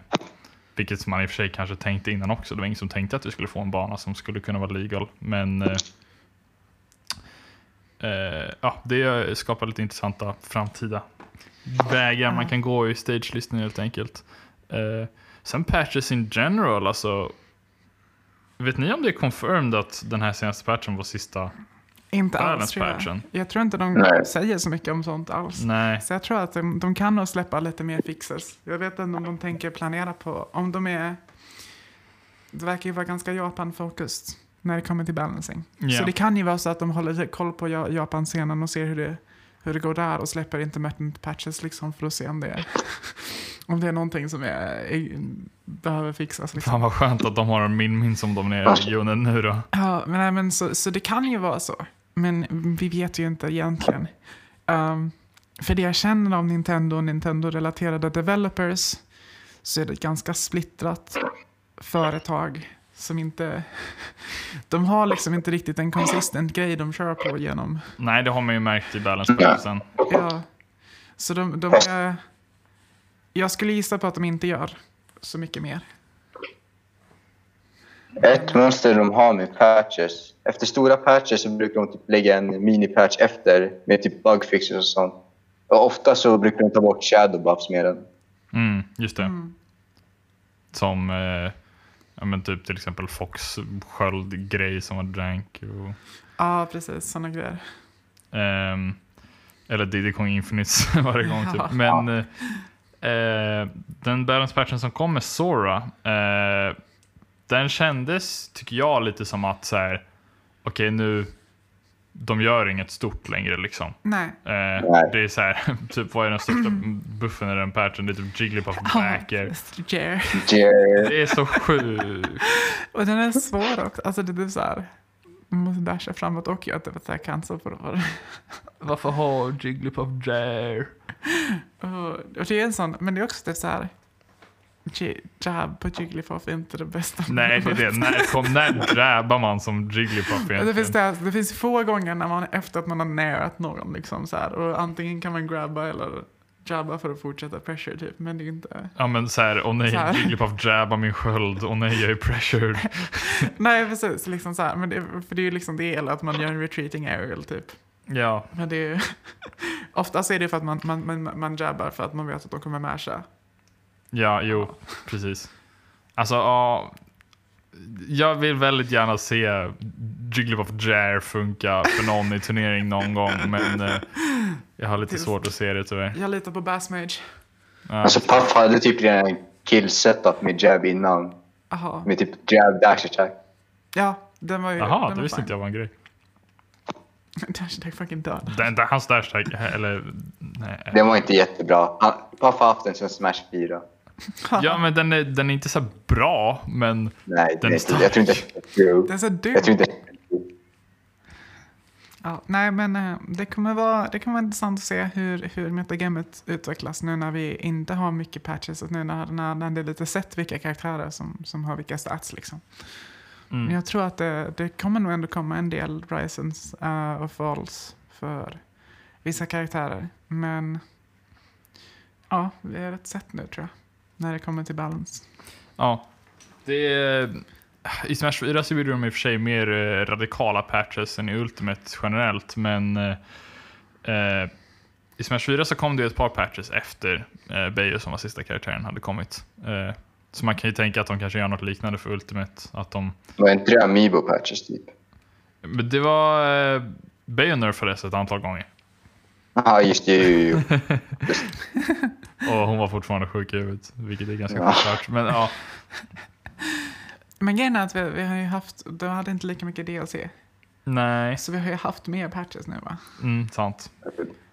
vilket man i och för sig kanske tänkte innan också. Det var ingen som tänkte att vi skulle få en bana som skulle kunna vara legal. Men eh, eh, ja, det skapar lite intressanta framtida vägar man kan gå i stagelisten helt enkelt. Eh, sen patches in general, alltså. Vet ni om det är confirmed att den här senaste patchen var sista? Inte alls tror jag. Jag tror inte de Nej. säger så mycket om sånt alls. Nej. Så jag tror att de, de kan nog släppa lite mer fixes. Jag vet inte om de tänker planera på, om de är, det verkar ju vara ganska Japan-focused när det kommer till balancing. Ja. Så det kan ju vara så att de håller lite koll på Ja- Japan-scenen och ser hur det, hur det går där och släpper intermittent patches liksom för att se om det är, om det är någonting som är, är, behöver fixas. Liksom. Fan vad skönt att de har en min-min som de är i regionen nu då. Ja, men, nej, men så, så det kan ju vara så. Men vi vet ju inte egentligen. Um, för det jag känner om Nintendo och Nintendo-relaterade developers så är det ett ganska splittrat företag som inte... De har liksom inte riktigt en consistent grej de kör på genom... Nej, det har man ju märkt i balance. Ja, så de, de är... Jag skulle gissa på att de inte gör så mycket mer. Ett mönster de har med patches. Efter stora patches så brukar de typ lägga en mini-patch efter med typ bugfixes och sånt. Och ofta så brukar de ta bort shadow buffs med den. Mm, just det. Mm. Som eh, ja, men typ till exempel Fox sköld-grej som var drank. Och, Ja, precis. Sådana grejer. ehm, eller Diddy Kong Infinites varje gång. Ja. Typ. Men eh, eh, den balance patchen som kom med Sora, eh, den kändes, tycker jag, lite som att så här, okej nu, de gör inget stort längre liksom. Nej. Eh, det är så här, typ vad är den största buffen i den patchen? Det är typ Jigglypuff backer. Jer. Jer- Det är så sjukt. Och den är svår också. Alltså det är så här. Man måste dasha framåt och göra typ här cancel på det. Varför har Jigglypuff Jare? Och och det är en sån, men det är också typ så här. Jab på Jigglypuff är inte det bästa. Nej, det är det. När, kom, när drabbar man som Jigglypuff Det egentligen? finns, det, det finns få gånger när man efter att man har närat någon liksom så här. Och antingen kan man grabba eller jabba för att fortsätta pressure typ. Men det är inte. Ja men såhär, åh nej, Så. Jigglypuff drabbar min sköld, åh nej jag är pressured. Nej precis, liksom så här. Men det, för det är ju liksom det eller att man gör en retreating aerial typ. Ja, Men det är ju, oftast är det för att man, man, man, man jabbar för att man vet att de kommer masha. Ja, jo, precis. Alltså, ja. Jag vill väldigt gärna se Jigglypuff Jare funka för någon i turnering någon gång, men eh, jag har lite svårt att se det tyvärr. Jag litar på Bass Mage. Ja, Alltså Puff hade typ redan en kill setup med jab innan. Jaha. Med typ jab dash attack. Ja, den var ju... Jaha, det visste inte jag var en grej. Dash attack fucking död. Den, den, hans hashtag, eller... Nej. Den var inte jättebra. Han, Puff har haft den sen Smash 4. Ja, men den är, den är inte så bra, men... Nej, Den är inte, jag tror inte det är true. Den är så dum. Jag tror inte. Ja, nej, men eh, det kommer vara, det kommer vara intressant att se hur, hur metagamet utvecklas nu när vi inte har mycket patches och nu när, när, när det är lite sett vilka karaktärer som, som har vilka stats. Liksom. Men Mm. jag tror att det, det kommer nog ändå komma en del Risens uh, och Falls för vissa karaktärer. Men ja, vi är rätt sett nu tror jag. När det kommer till balance. Ja. Det är, I Smash 4 så gjorde de i och för sig mer eh, radikala patches än i Ultimate generellt, men eh, eh, i Smash 4 så kom det ett par patches efter eh, Beijo som var sista karaktären hade kommit. Eh, så man kan ju tänka att de kanske gör något liknande för Ultimate. Att de, Var inte det Amiibo patches typ? men det var... Eh, Beijo nerfades ett antal gånger. Ja, just det. Och hon var fortfarande sjuk i huvudet, vilket är ganska Ja. självklart. Men ja, Men grejen är att vi, vi har ju haft, de hade inte lika mycket DLC. nej. Så vi har ju haft mer patches nu va? Mm, sant.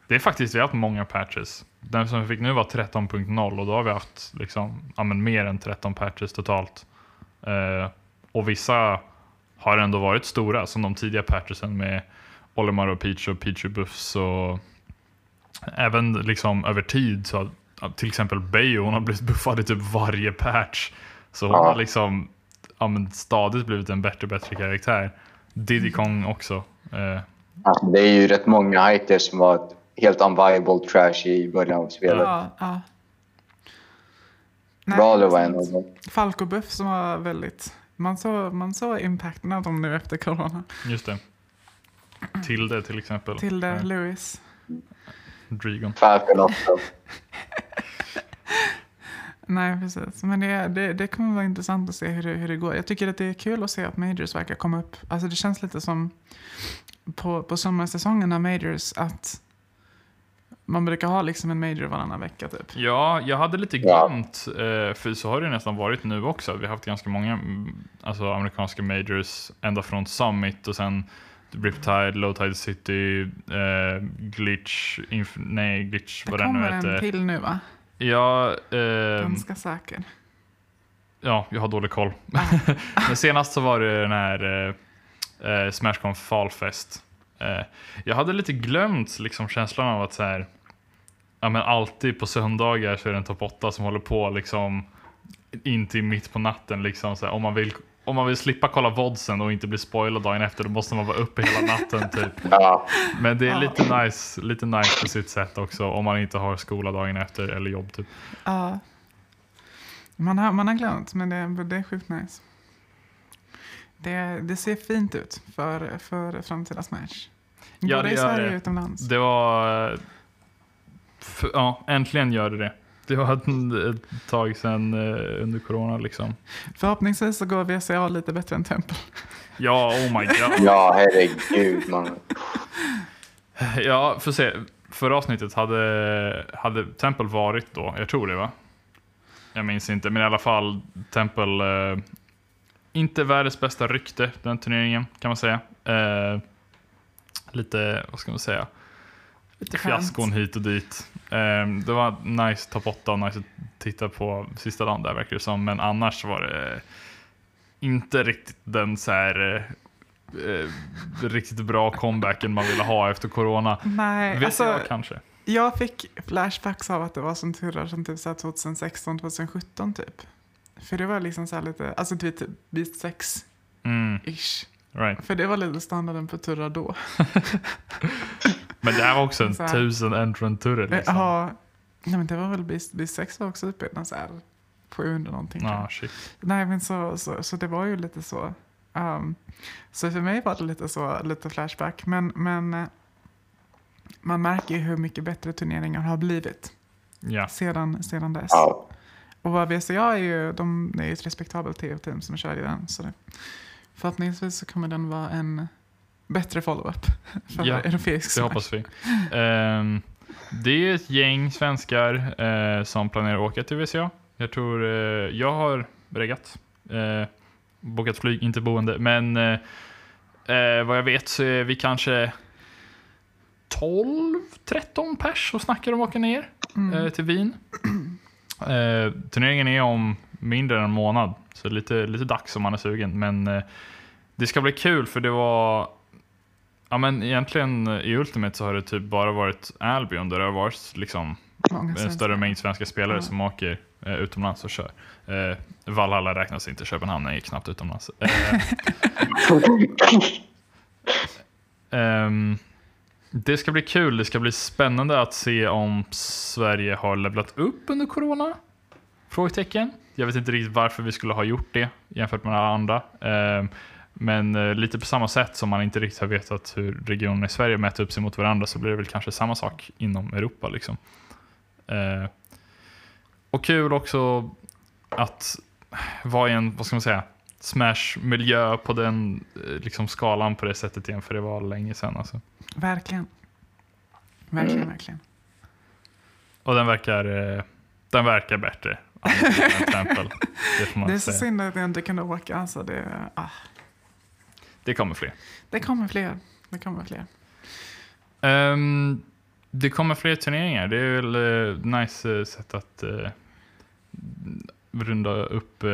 Det är faktiskt, vi har haft många patches. Den som vi fick nu var 13.0 och då har vi haft liksom, ja, men mer än 13 patches totalt. Eh, och vissa har ändå varit stora, som de tidiga patchesen med Olimar och Peach och Peachy Buffs och även liksom över tid så har till exempel Bayo, hon har blivit buffad i typ varje patch. Så hon Ja. har liksom ja, men stadigt blivit en bättre och bättre karaktär. Diddy Kong också. Eh, Alltså, det är ju rätt många hiters som var helt unviable trash i början av spelet. Ja, ja. Nej, Brawler var en av dem. Falco Buff som var väldigt... Man såg, man såg impacten av dem nu efter corona. Just det. Tilde till exempel. Till Eh, uh, Lewis. Drigon. Falcon också. Nej, precis. Men det, det, det kommer vara intressant att se hur det, hur det går. Jag tycker att det är kul att se att Majors verkar komma upp. Alltså det känns lite som på, på sommarsäsongen av Majors att man brukar ha liksom en Major varannan vecka typ. Ja, jag hade lite glömt, eh, för så har det nästan varit nu också. Vi har haft ganska många mm, alltså, amerikanska majors ända från Summit och sen Riptide, Low Tide City, eh, Glitch, inf- nej Glitch Det vad den nu kommer en heter. till nu va? Ja, eh, Ganska säker. ja, jag har dålig koll. Men senast så var det den här eh, eh, Smashcon Fallfest. Eh, jag hade lite glömt liksom känslan av att så här, ja, men alltid på söndagar så är det en topp 8 som håller på liksom in till mitt på natten. Liksom, så här, om, man vill, om man vill slippa kolla vodsen och inte bli spoilad dagen efter då måste man vara uppe hela natten typ. Ja, Men det är Ja. lite nice, lite nice på sitt sätt också om man inte har skola dagen efter eller jobb typ. Ja. Man har, man har glömt, men det, det är sjukt nice. Det, det ser fint ut för, för framtida Smash. Ja, Både det i Sverige det. och utomlands. Det var... eh, f- Ja, äntligen gör det det. Det var ett, ett tag sedan eh, under corona liksom. Förhoppningsvis så går VCA lite bättre än Temple. Ja, oh my god. ja herregud man. Ja, får se. Förra avsnittet hade, hade Temple varit då, jag tror det va? Jag minns inte, men i alla fall Temple, eh, inte världens bästa rykte den turneringen kan man säga. Eh, lite, vad ska man säga, lite fiaskon hit och dit. Eh, det var nice topp 8 och nice att titta på sista dagen där verkar det som, men annars var det inte riktigt den så här eh, eh, riktigt bra comebacken man ville ha efter corona. Nej, Vet alltså, jag kanske. jag fick flashbacks av att det var som turrar som typ 2016-2017 typ. För det var liksom så här lite, alltså typ Beast 6-ish. Mm, right. För det var lite standarden på turrar då. Men det här var också en Så här. tusen entrant turre liksom. Ja, nej, men det var väl Beast 6 var också uppe i någon så här 700 någonting. Ah, shit. Nej, men så, så, så det var ju lite så. Um, så för mig var det lite så, lite flashback. Men, men eh, man märker ju hur mycket bättre turneringar har blivit Ja. sedan, sedan dess. Och VCA är ju, de det är ju ett respektabelt TV-team som kör i den. Så det, förhoppningsvis så kommer den vara en bättre follow-up för Ja, europeisk Det hoppas vi. Ehm, det är ett gäng svenskar eh, som planerar att åka till VCA. Jag tror eh, jag har reggat. Eh, bokat flyg, inte boende. Men vad jag vet så är vi kanske 12-13 pers och snackar om att åka ner eh, till Wien. Turneringen är om mindre än en månad, så lite, lite dags om man är sugen. Men det ska bli kul för det var Ja men egentligen eh, i Ultimate så har det typ bara varit Albion där det har varit liksom en större mängd svenska spelare Ja. som åker eh, utomlands och kör. Eh, Valhalla räknas inte, Köpenhamn är knappt utomlands. Eh, ehm, det ska bli kul, det ska bli spännande att se om Sverige har levlat upp under corona? Frågetecken. Jag vet inte riktigt varför vi skulle ha gjort det jämfört med alla andra. Men eh, lite på samma sätt som man inte riktigt har vetat hur regionerna i Sverige mäter upp sig mot varandra så blir det väl kanske samma sak inom Europa. Liksom. Eh, och kul också att vara i en, vad ska man säga, Smash-miljö på den eh, liksom, skalan på det sättet igen, för det var länge sedan. Alltså. Verkligen. Verkligen, verkligen. Och den verkar, eh, den verkar bättre. Temple, det Det är så säga. synd att jag inte kunde åka. Alltså det, ah. Det kommer fler. det kommer fler. Det kommer fler. Ehm, det kommer fler turneringar. Det är väl uh, nice eh, sätt att eh, runda upp eh,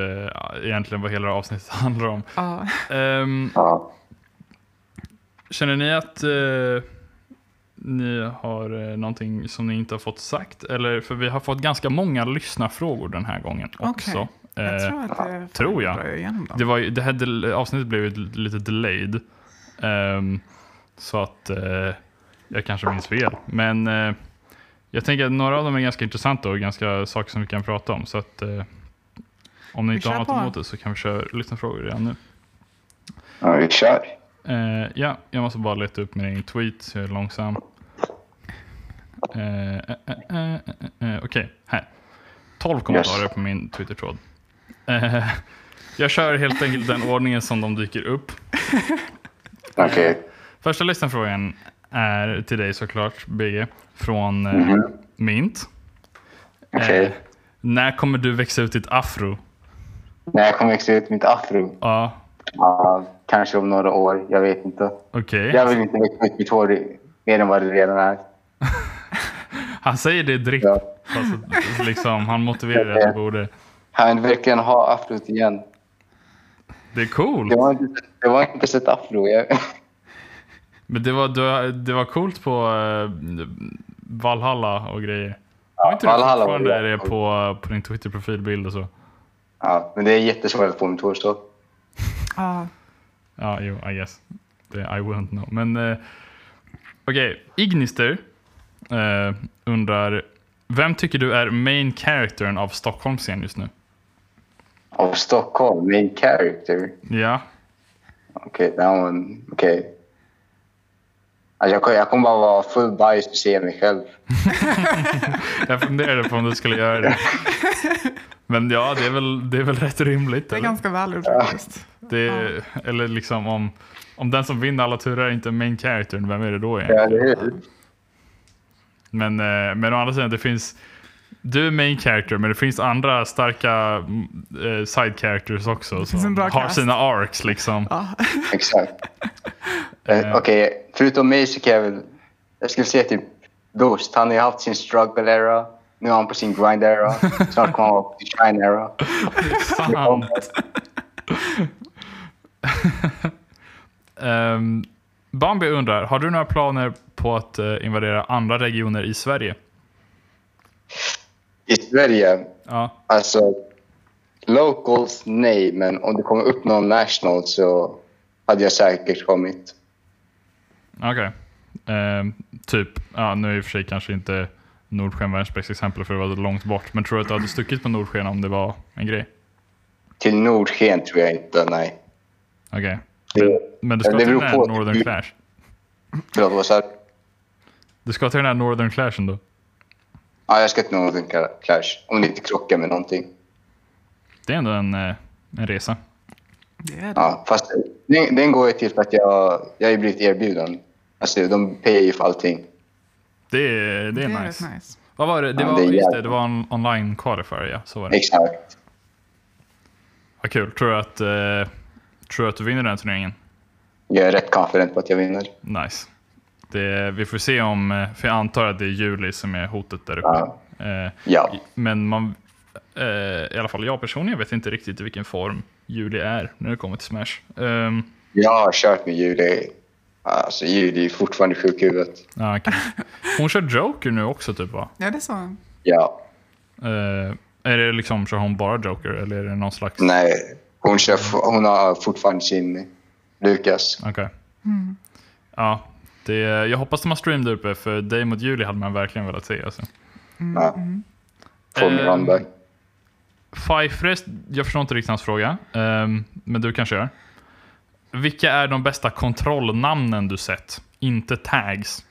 egentligen vad hela avsnittet handlar om. Ja. Ehm, Ja. känner ni att eh, ni har eh, någonting som ni inte har fått sagt? Eller, för vi har fått ganska många lyssnarfrågor den här gången också. Jag Eh, tror att det tror jag. Det, var, ju- det här del- avsnittet blev ju lite delayed. Ehm, så att eh, jag kanske minns fel. Men eh, jag tänker att några av dem är ganska intressanta och ganska saker som vi kan prata om. Så att eh, om ni Vi inte har något på. emot det så kan vi köra lyssnarfrågor redan nu. ja, vi kör. Ja, jag måste bara leta upp min egen tweet så jag är långsam. Okej, här. 12 kommentarer på min Twitter-tråd. Eh, jag kör helt enkelt den ordningen som de dyker upp. Okej. Första lyssnarfrågan är till dig såklart, BG, från eh, Mhm. Mint. Okej. Eh, när kommer du växa ut ditt afro? När jag kommer växa ut mitt afro? Ja, Ja, kanske om några år. Jag vet inte. okej. Jag vill inte växa ut mitt hår mer än vad det redan är. Han säger det direkt. Ja. Fast, liksom, han motiverar du borde. Han verkligen ha afrot igen. Det är cool. Det var inte, det var inte så ett afro. Jag, Men det var, det, var coolt på eh, Valhalla och grejer. Har inte du Valhalla var fortfarande det på, på din Twitter-profilbild och så? ja, men det är jättesvårt att få mitt hår så. Ja. Ja, jo, I guess. Det, I wouldn't know. Men eh, okej, Ignister eh, undrar vem tycker du är main charactern av Stockholmsscen just nu? Av Stockholm, main character. Ja, Okej, det här var en... Okej. Alltså jag, kommer- jag kommer bara vara full bias och se mig själv. jag funderade på om du skulle göra det. Men ja, det är väl, det är väl rätt rimligt. Det är eller? ganska väl faktiskt. Det, Eller liksom om, om den som vinner alla turer är inte main charactern, vem är det då Ja, egentligen? det är det. Men, eh, men å andra sidan, det finns... Du är main character, men det finns andra starka eh, side characters också. som har cast. sina arcs liksom. Ja. Exakt. Eh, Okej, förutom mig så kan jag väl... Jag skulle säga typ Ghost. Han har ju haft sin struggle era. Nu är han på sin grind era. Snart kommer han på sin shine era. Sant. um, Bambi undrar, har du några planer på att eh, invadera andra regioner i Sverige? I Sverige, Ja, alltså... Locals, nej. Men om det kommer upp någon national så hade jag säkert kommit. okej. Ehm, typ, ja, nu är i och för sig kanske inte Nordsken världens bästa exempel för det var långt bort. Men tror du att du hade stuckit på Nordsken om det var en grej? Till Nordsken tror jag inte, nej. Okej. Det- Men, men du ska det till den här Northern Clash? Förlåt, vad sa du? Du ska till den här Northern Clashen då? Ja, jag ska till Northern Clash. Om det inte krockar med någonting. Det är ändå en, eh, en resa. Det är det. Ja, fast den, den går ju till för att jag, jag har blivit erbjuden. Alltså, de payar ju för allting. Det är, det är nice. nice. Vad var det? Det Ja, var, det är just det, det var en online qualifier, ja. Så var det. Exakt. Vad kul. Tror du att, eh, tror du att du vinner den turneringen? Jag är rätt confident på att jag vinner. Nice. Det, vi får se om, eh, för jag antar att det är juli som är hotet där uppe. Ja. Eh, Ja. men man, eh, i alla fall jag personligen vet inte riktigt i vilken form juli är när det kommer till Smash. Ehm, Jag har kört med Julie. Alltså Julie är fortfarande sjuk i huvudet. ja, okej. Hon kör Joker nu också typ va? Ja, det är så. Ja. Eh, är det liksom, kör hon bara Joker eller är det någon slags... Nej, hon, kör, hon har fortfarande sin Lukas. Okej. Ja, det, jag hoppas de har stream där uppe för dig mot Juli hade man verkligen velat se. Alltså. Ja. Får min Ehm, runback. Fifrest, jag förstår inte riktigt hans fråga, ehm, men du kanske gör. Vilka är de bästa kontrollnamnen du sett? Inte tags.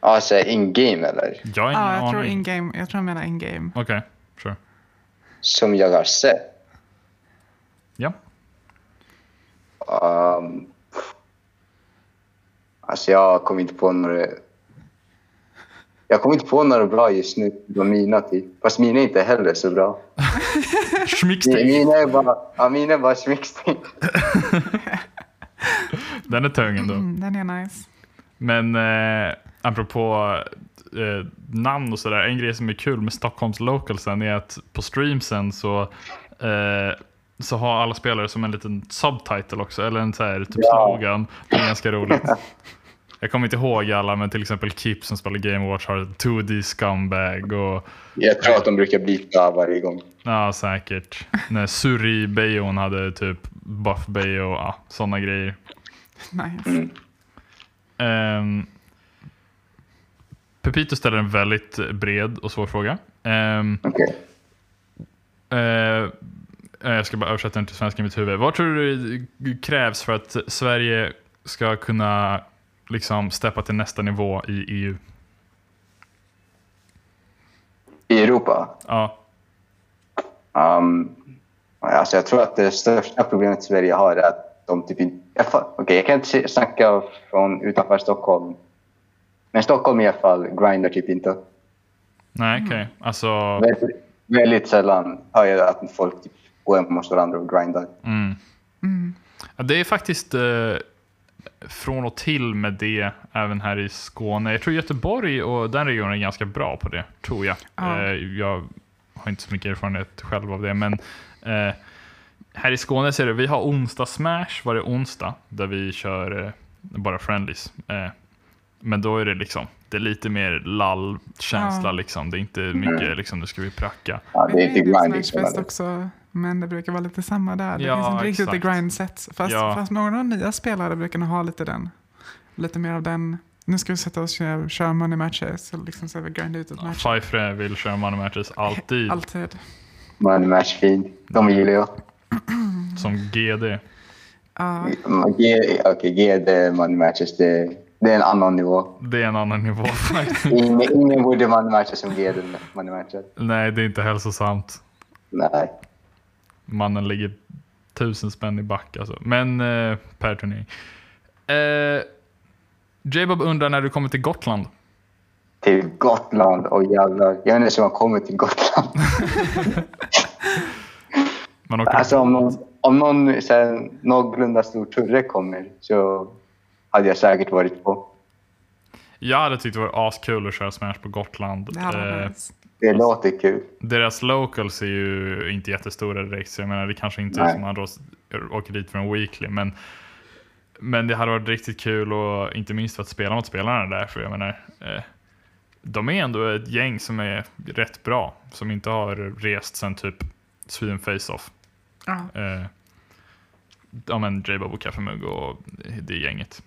Alltså in-game eller? Jag har ingen Ja, jag tror aning. in-game. Jag tror jag menar in-game. Okej, sure. Som jag har sett. Ja. Um, alltså jag kommer inte på några... Jag kommer inte på några bra just nu. Var mina typ. Fast mina är inte heller så bra. Schmickstick. Mina är bara, ja, mina är bara smickstick. Den är tung ändå. Mm, den är nice. Men eh, apropå eh, namn och sådär. En grej som är kul med Stockholms localsen är att på streamsen så, eh, så har alla spelare som en liten subtitle också. Eller en så här, typ Ja. slogan. Det är ganska roligt. Jag kommer inte ihåg alla, men till exempel Kip som spelar Game Watch har 2D scumbag och Jag tror att de brukar blipa varje gång. ja, säkert. När Suri Bejon hade typ Buff Bejo och ja, sådana grejer. Nice. Mm. Um, Pepito ställer en väldigt bred och svår fråga. Ehm, Okej. eh, jag ska bara översätta den till svenska i mitt huvud. Vad tror du krävs för att Sverige ska kunna liksom steppa till nästa nivå i EU? I Europa? Ja, Um, alltså jag tror att det största problemet Sverige har är att de typ inte... Okej, jag kan inte snacka från utanför Stockholm. Men Stockholm i alla fall grindar typ inte. nej okej. Alltså, Väldigt, väldigt sällan hör jag att folk typ går hem hos varandra och grindar. mm. Mm. Ja, Det är faktiskt eh, från och till med det även här i Skåne. Jag tror Göteborg och den regionen är ganska bra på det, tror jag. Ja. Eh, jag har inte så mycket erfarenhet själv av det, men eh, här i Skåne ser du, vi har onsdag smash varje onsdag där vi kör eh, bara friendlies. Eh, men då är det liksom, det är lite mer lall-känsla Ja. liksom. Det är inte mycket liksom, nu ska vi pracka. Ja, det är inte ju grinding också, men det brukar vara lite samma där. Det Ja, finns inte riktigt exakt. the grind sets. Fast, Ja. fast några av de nya spelare brukar nog ha lite den. Lite mer av den. Nu ska vi sätta oss och köra- money matches. Och liksom så vi ut ett match. Fifre vill köra money matches alltid Alltid. Man match fin. De gillar jag. som GD. Ja, Mm, Okej, GD money matches, det, det är en annan nivå. Det är en annan nivå faktiskt. Ingen, ingen borde money matcha som GD money matcher. Nej, det är inte hälsosamt. Nej. Mannen ligger tusen spänn i back alltså. Men eh, per turnering. Eh, J-Bob undrar när du kommer till Gotland. Till Gotland, och jävlar. Jag vet inte ens hur man kommer till Gotland. Man åker Alltså om någon, om någon så här, någorlunda stor turre kommer så hade jag säkert varit på. Jag hade tyckt det var askul att köra Smash på Gotland. det hade Eh. Det låter kul. deras locals är ju inte jättestora direkt, så jag menar det kanske inte är Nej. som man då åker dit för en weekly, men men det hade varit riktigt kul och inte minst för att spela mot spelarna där, för jag menar eh, de är ändå ett gäng som är rätt bra, som inte har rest sen typ Sweden Face-Off. Ja. Eh, ja men J-Bob och Kaffemugg och det gänget.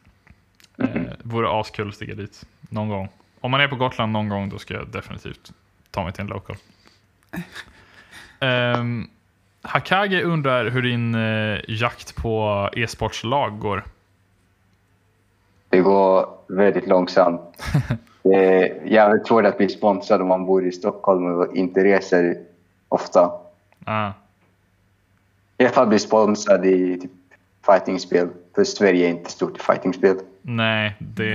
Eh, vore askul att stiga dit någon gång. Om man är på Gotland någon gång då ska jag definitivt ta mig till en local. Um, Hakage undrar hur din eh, jakt på e-sportslag går. Det går väldigt långsamt. Det är jävligt svårt att bli sponsrad om man bor i Stockholm och inte reser ofta. Ah, I alla fall bli sponsrad i typ fightingspel. för Sverige är inte stort i fightingspel. Nej, det,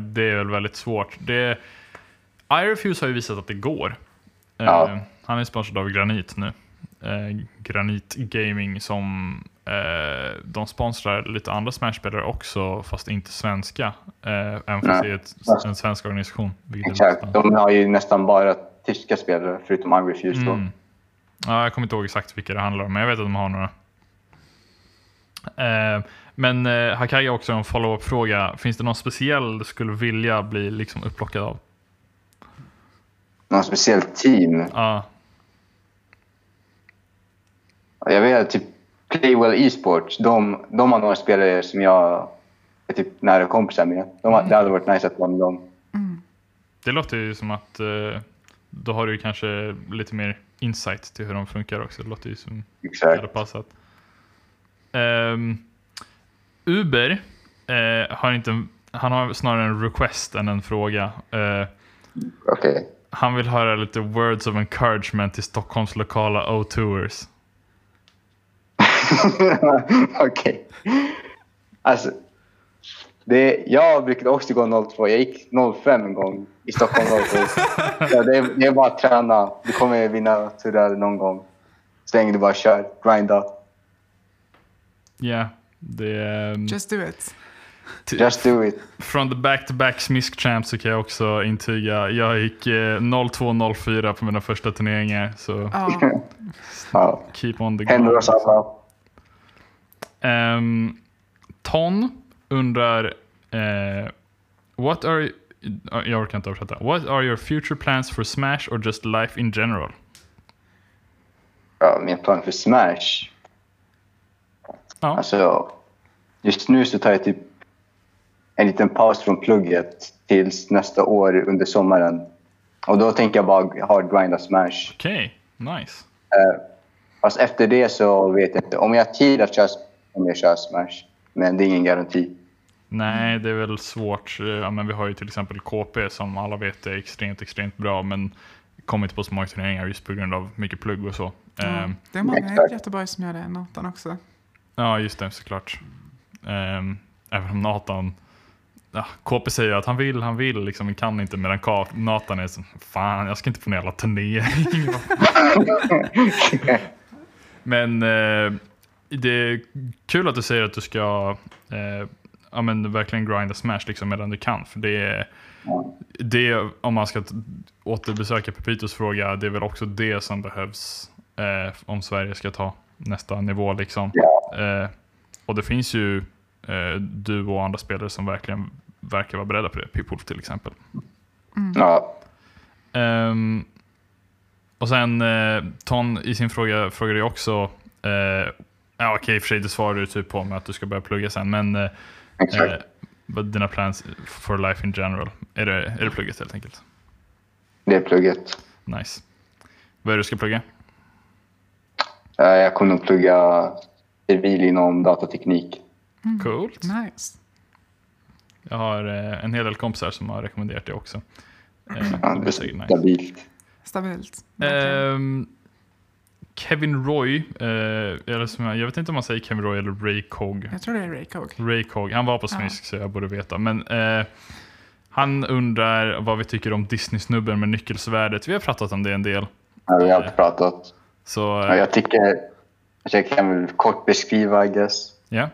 det är väl väldigt svårt. Det, iRefuse har ju visat att det går. Eh, Ja. han är sponsrad av Granit nu. Eh, Granit Gaming som eh, de sponsrar lite andra Smash-spelare också, fast inte svenska. Även fast det är ett, en svensk organisation. Exakt. De har ju nästan bara tyska spelare förutom iRefuse då. Mm. Ja, jag kommer inte ihåg exakt vilka det handlar om, men jag vet att de har några. Eh, men eh, Hakai har också en follow-up-fråga. Finns det någon speciell du skulle vilja bli liksom upplockad av? Någon speciellt team. Ja, Jag vet typ Playwell Esports. De, de har några spelare som jag är typ nära kompisar med. De, har- Det hade varit nice att vara med dem. det låter ju som att eh, då har du ju kanske lite mer insight till hur de funkar också. Det låter ju som det hade passat. Ehm, Uber eh, har inte, han har snarare en request än en fråga. Eh, Okej. Han vill höra lite words of encouragement till Stockholms lokala O-tours. Okej. Alltså. Det, jag brukade också gå 02. Jag gick 05 en gång i Stockholm 02. ja, det, är, det är bara att träna. Du kommer vinna turer någon gång. Så länge du bara kör. Grinda. Ja, det är... um, Just do it. t- Just do it. Från the back-to-back Smisk Champs så kan jag också intyga. Jag gick eh, 02-04 på mina första turneringar. Så Ja. keep on the Händer grind. oss alla. Ehm, Ton undrar... Eh, what are... Jag orkar inte översätta. What are your future plans for Smash or just life in general? Ja, min plan för Smash. Ja, Alltså, just nu så tar jag typ en liten paus från plugget tills nästa år under sommaren. Och då tänker jag bara hardgrinda Smash. okej. Nice. Eh, fast efter det så vet jag inte. Om jag har tid att köra Smash, om jag kör Smash. Men det är ingen garanti. Nej, det är väl svårt. Eh, Ja, men vi har ju till exempel KP som alla vet är extremt, extremt bra, men kommer inte på så många turneringar just på grund av mycket plugg och så. ja. Ehm, Det är många i. Göteborg som gör det, Nathan också. ja, just det, såklart. Även om Nathan, ja, KP säger att han vill, han vill, liksom, men kan inte, medan Nathan är så, fan, jag ska inte på en jävla turnering. men eh, det är kul att du säger att du ska eh, ja, men verkligen grinda Smash liksom medan du kan, för det är det, om man ska återbesöka Pepitos fråga, det är väl också det som behövs eh, om Sverige ska ta nästa nivå. Liksom. Eh, och det finns ju du och andra spelare som verkligen verkar vara beredda på det. Pipwolf till exempel. Ja, Ehm, och sen eh, Ton i sin fråga frågade jag också, eh, ja okej i och för sig det svarade du typ på med att du ska börja plugga sen, men eh, exakt. eh, dina plans for life in general? Är det, är det plugget helt enkelt? Det är plugget. Nice. Vad är det du ska plugga? Eh, jag kommer nog plugga civil inom datateknik. Coolt. Nice. Jag har eh, en hel del kompisar som har rekommenderat det också. Eh, Ja, det säkert nice. stabilt. Stabilt. Ehm, Kevin Roy, eh, eller som jag, jag vet inte om man säger Kevin Roy eller Ray Cog. Jag tror det är Ray Cog. Ray Cog, han var på smisk så jag borde veta. Men eh, han undrar vad vi tycker om Disney-snubben med nyckelsvärdet. Vi har pratat om det en del. Ja, vi har alltid pratat. Så Ja, eh, jag tycker... Jag kan väl kort beskriva, I guess. ja, Eh,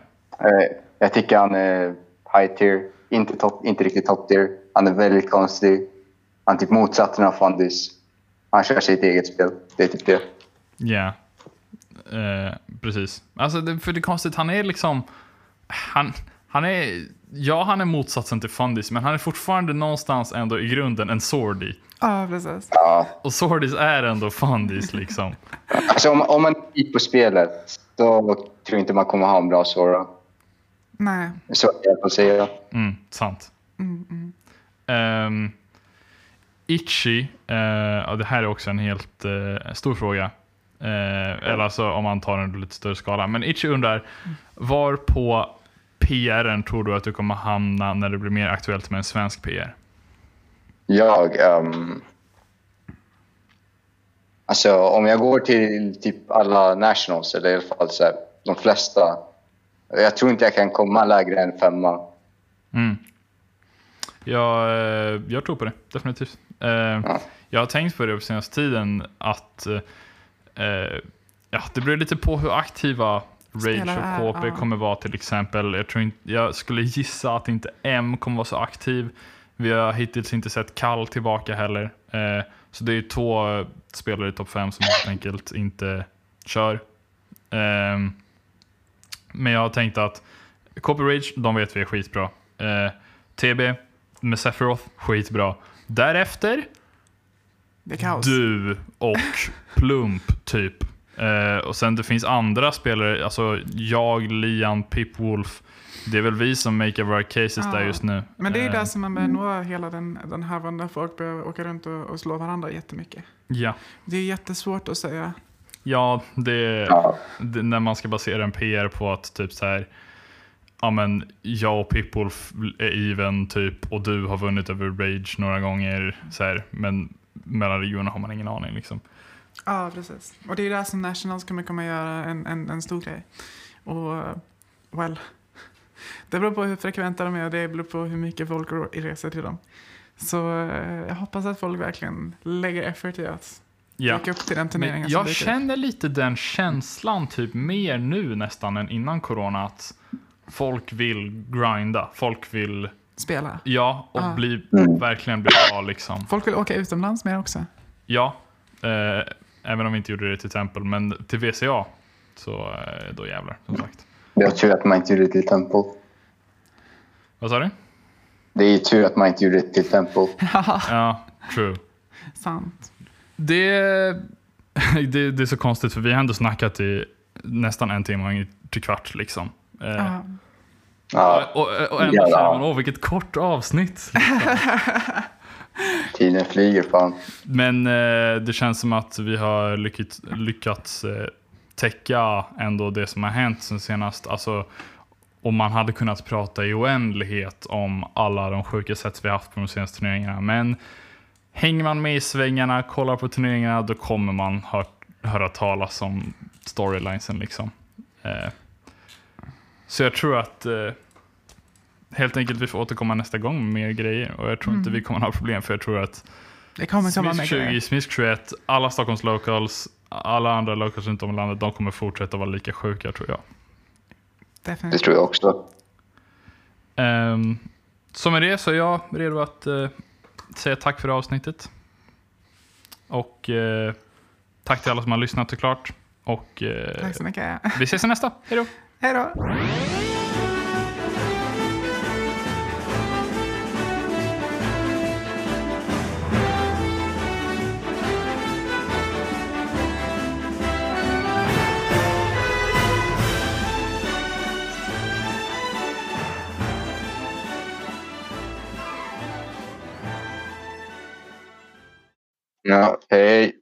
Jag tycker han är high tier. Inte, top, inte riktigt top tier. Han är väldigt konstig. Han är typ motsatsen av Fundis. Han kör sitt eget spel. Det är typ det. ja. Eh, precis. Alltså, det, för det är konstigt, han är liksom... Han, han är... Ja, han är motsatsen till Fundis, men han är fortfarande någonstans ändå i grunden en Sordy. Ja, precis. Ja. Och Sordis är ändå Fundis liksom. Alltså om, om man gick på spelet, då tror jag inte man kommer ha en bra Sora. Nej. Så jag får säga. Mm, sant. Mm, mm. Um, Itchy, och det här är också en helt eh, stor fråga. Eh, eller alltså om man tar den på lite större skala. Men Itchy undrar, var på PRn tror du att du kommer hamna när det blir mer aktuellt med en svensk PR? Jag... ehm, alltså om jag går till typ alla nationals, eller i alla fall så här, de flesta, Jag tror inte jag kan komma lägre än femma. Mm. Jag, eh, jag tror på det, definitivt. Eh, Jag har tänkt på det på senaste tiden att eh, ja, det beror lite på hur aktiva Rage och KP ja. kommer vara till exempel. Jag, tror inte, jag skulle gissa att inte M kommer vara så aktiv. Vi har hittills inte sett Kall tillbaka heller. Så det är två spelare i topp 5 som helt enkelt inte kör. Men jag har tänkt att KP Rage, de vet vi är skitbra. Eh, TB med Sephiroth, skitbra. Därefter, Det är kaos. du och Plump typ. Eh, och sen det finns andra spelare, alltså jag, Lian, Pipwolf. Det är väl vi som make våra cases Ja. där just nu. Men det är Eh, där som man börjar nå hela den, den här där folk börjar åka runt och, och slå varandra jättemycket. Ja, Det är jättesvårt att säga. Ja det, Ja. det när man ska basera en PR på att typ så här. Ja men jag och Pipwolf är even typ och du har vunnit över Rage några gånger. Så här, men mellan regionerna har man ingen aning liksom. Ja, precis. Och det är där som Nationals kommer komma göra en, en, en stor grej. Och, well, det beror på hur frekventa de är och det beror på hur mycket folk reser till dem. Så eh, jag hoppas att folk verkligen lägger effort i att Ja. dyka upp till den turneringen jag upp. känner lite den känslan typ mer nu nästan än innan corona att folk vill grinda. Folk vill, Spela. ja, och Ah. bli, Mm. verkligen bli bra liksom. Folk vill åka utomlands mer också. Ja, eh, även om vi inte gjorde det till Temple, men till VCA så eh, då jävlar som sagt. Det är tur att man inte gjorde det till Temple. Vad sa du? Det är ju tur att man inte gjorde det till Temple. Ja, true. Sant. Det, det, det är så konstigt för vi har ändå snackat i nästan en timme och en till kvart liksom. Eh, Ja. Ja, och, och, ändå känner man, åh vilket kort avsnitt. tiden flyger fan. Men eh, det känns som att vi har lyckats, lyckats eh, täcka ändå det som har hänt sen senast. Alltså, och man hade kunnat prata i oändlighet om alla de sjuka sätt vi haft på de senaste turneringarna. Men hänger man med i svängarna, kollar på turneringarna, då kommer man hör, höra talas om storylinesen. Liksom. Eh, så jag tror att eh, helt enkelt vi får återkomma nästa gång med mer grejer. Och jag tror inte vi kommer ha problem för jag tror att Det kommer med 20, grejer. Smith 21, alla Stockholms locals, alla andra locals runt om i landet, de kommer fortsätta vara lika sjuka tror jag. Det Definitivt. tror jag också. Um, så med det så är jag redo att eh, säga tack för avsnittet. Och eh, tack till alla som har lyssnat såklart. Och eh, Tack så mycket. vi ses i nästa. Hej då! Hej då! Ja, hej.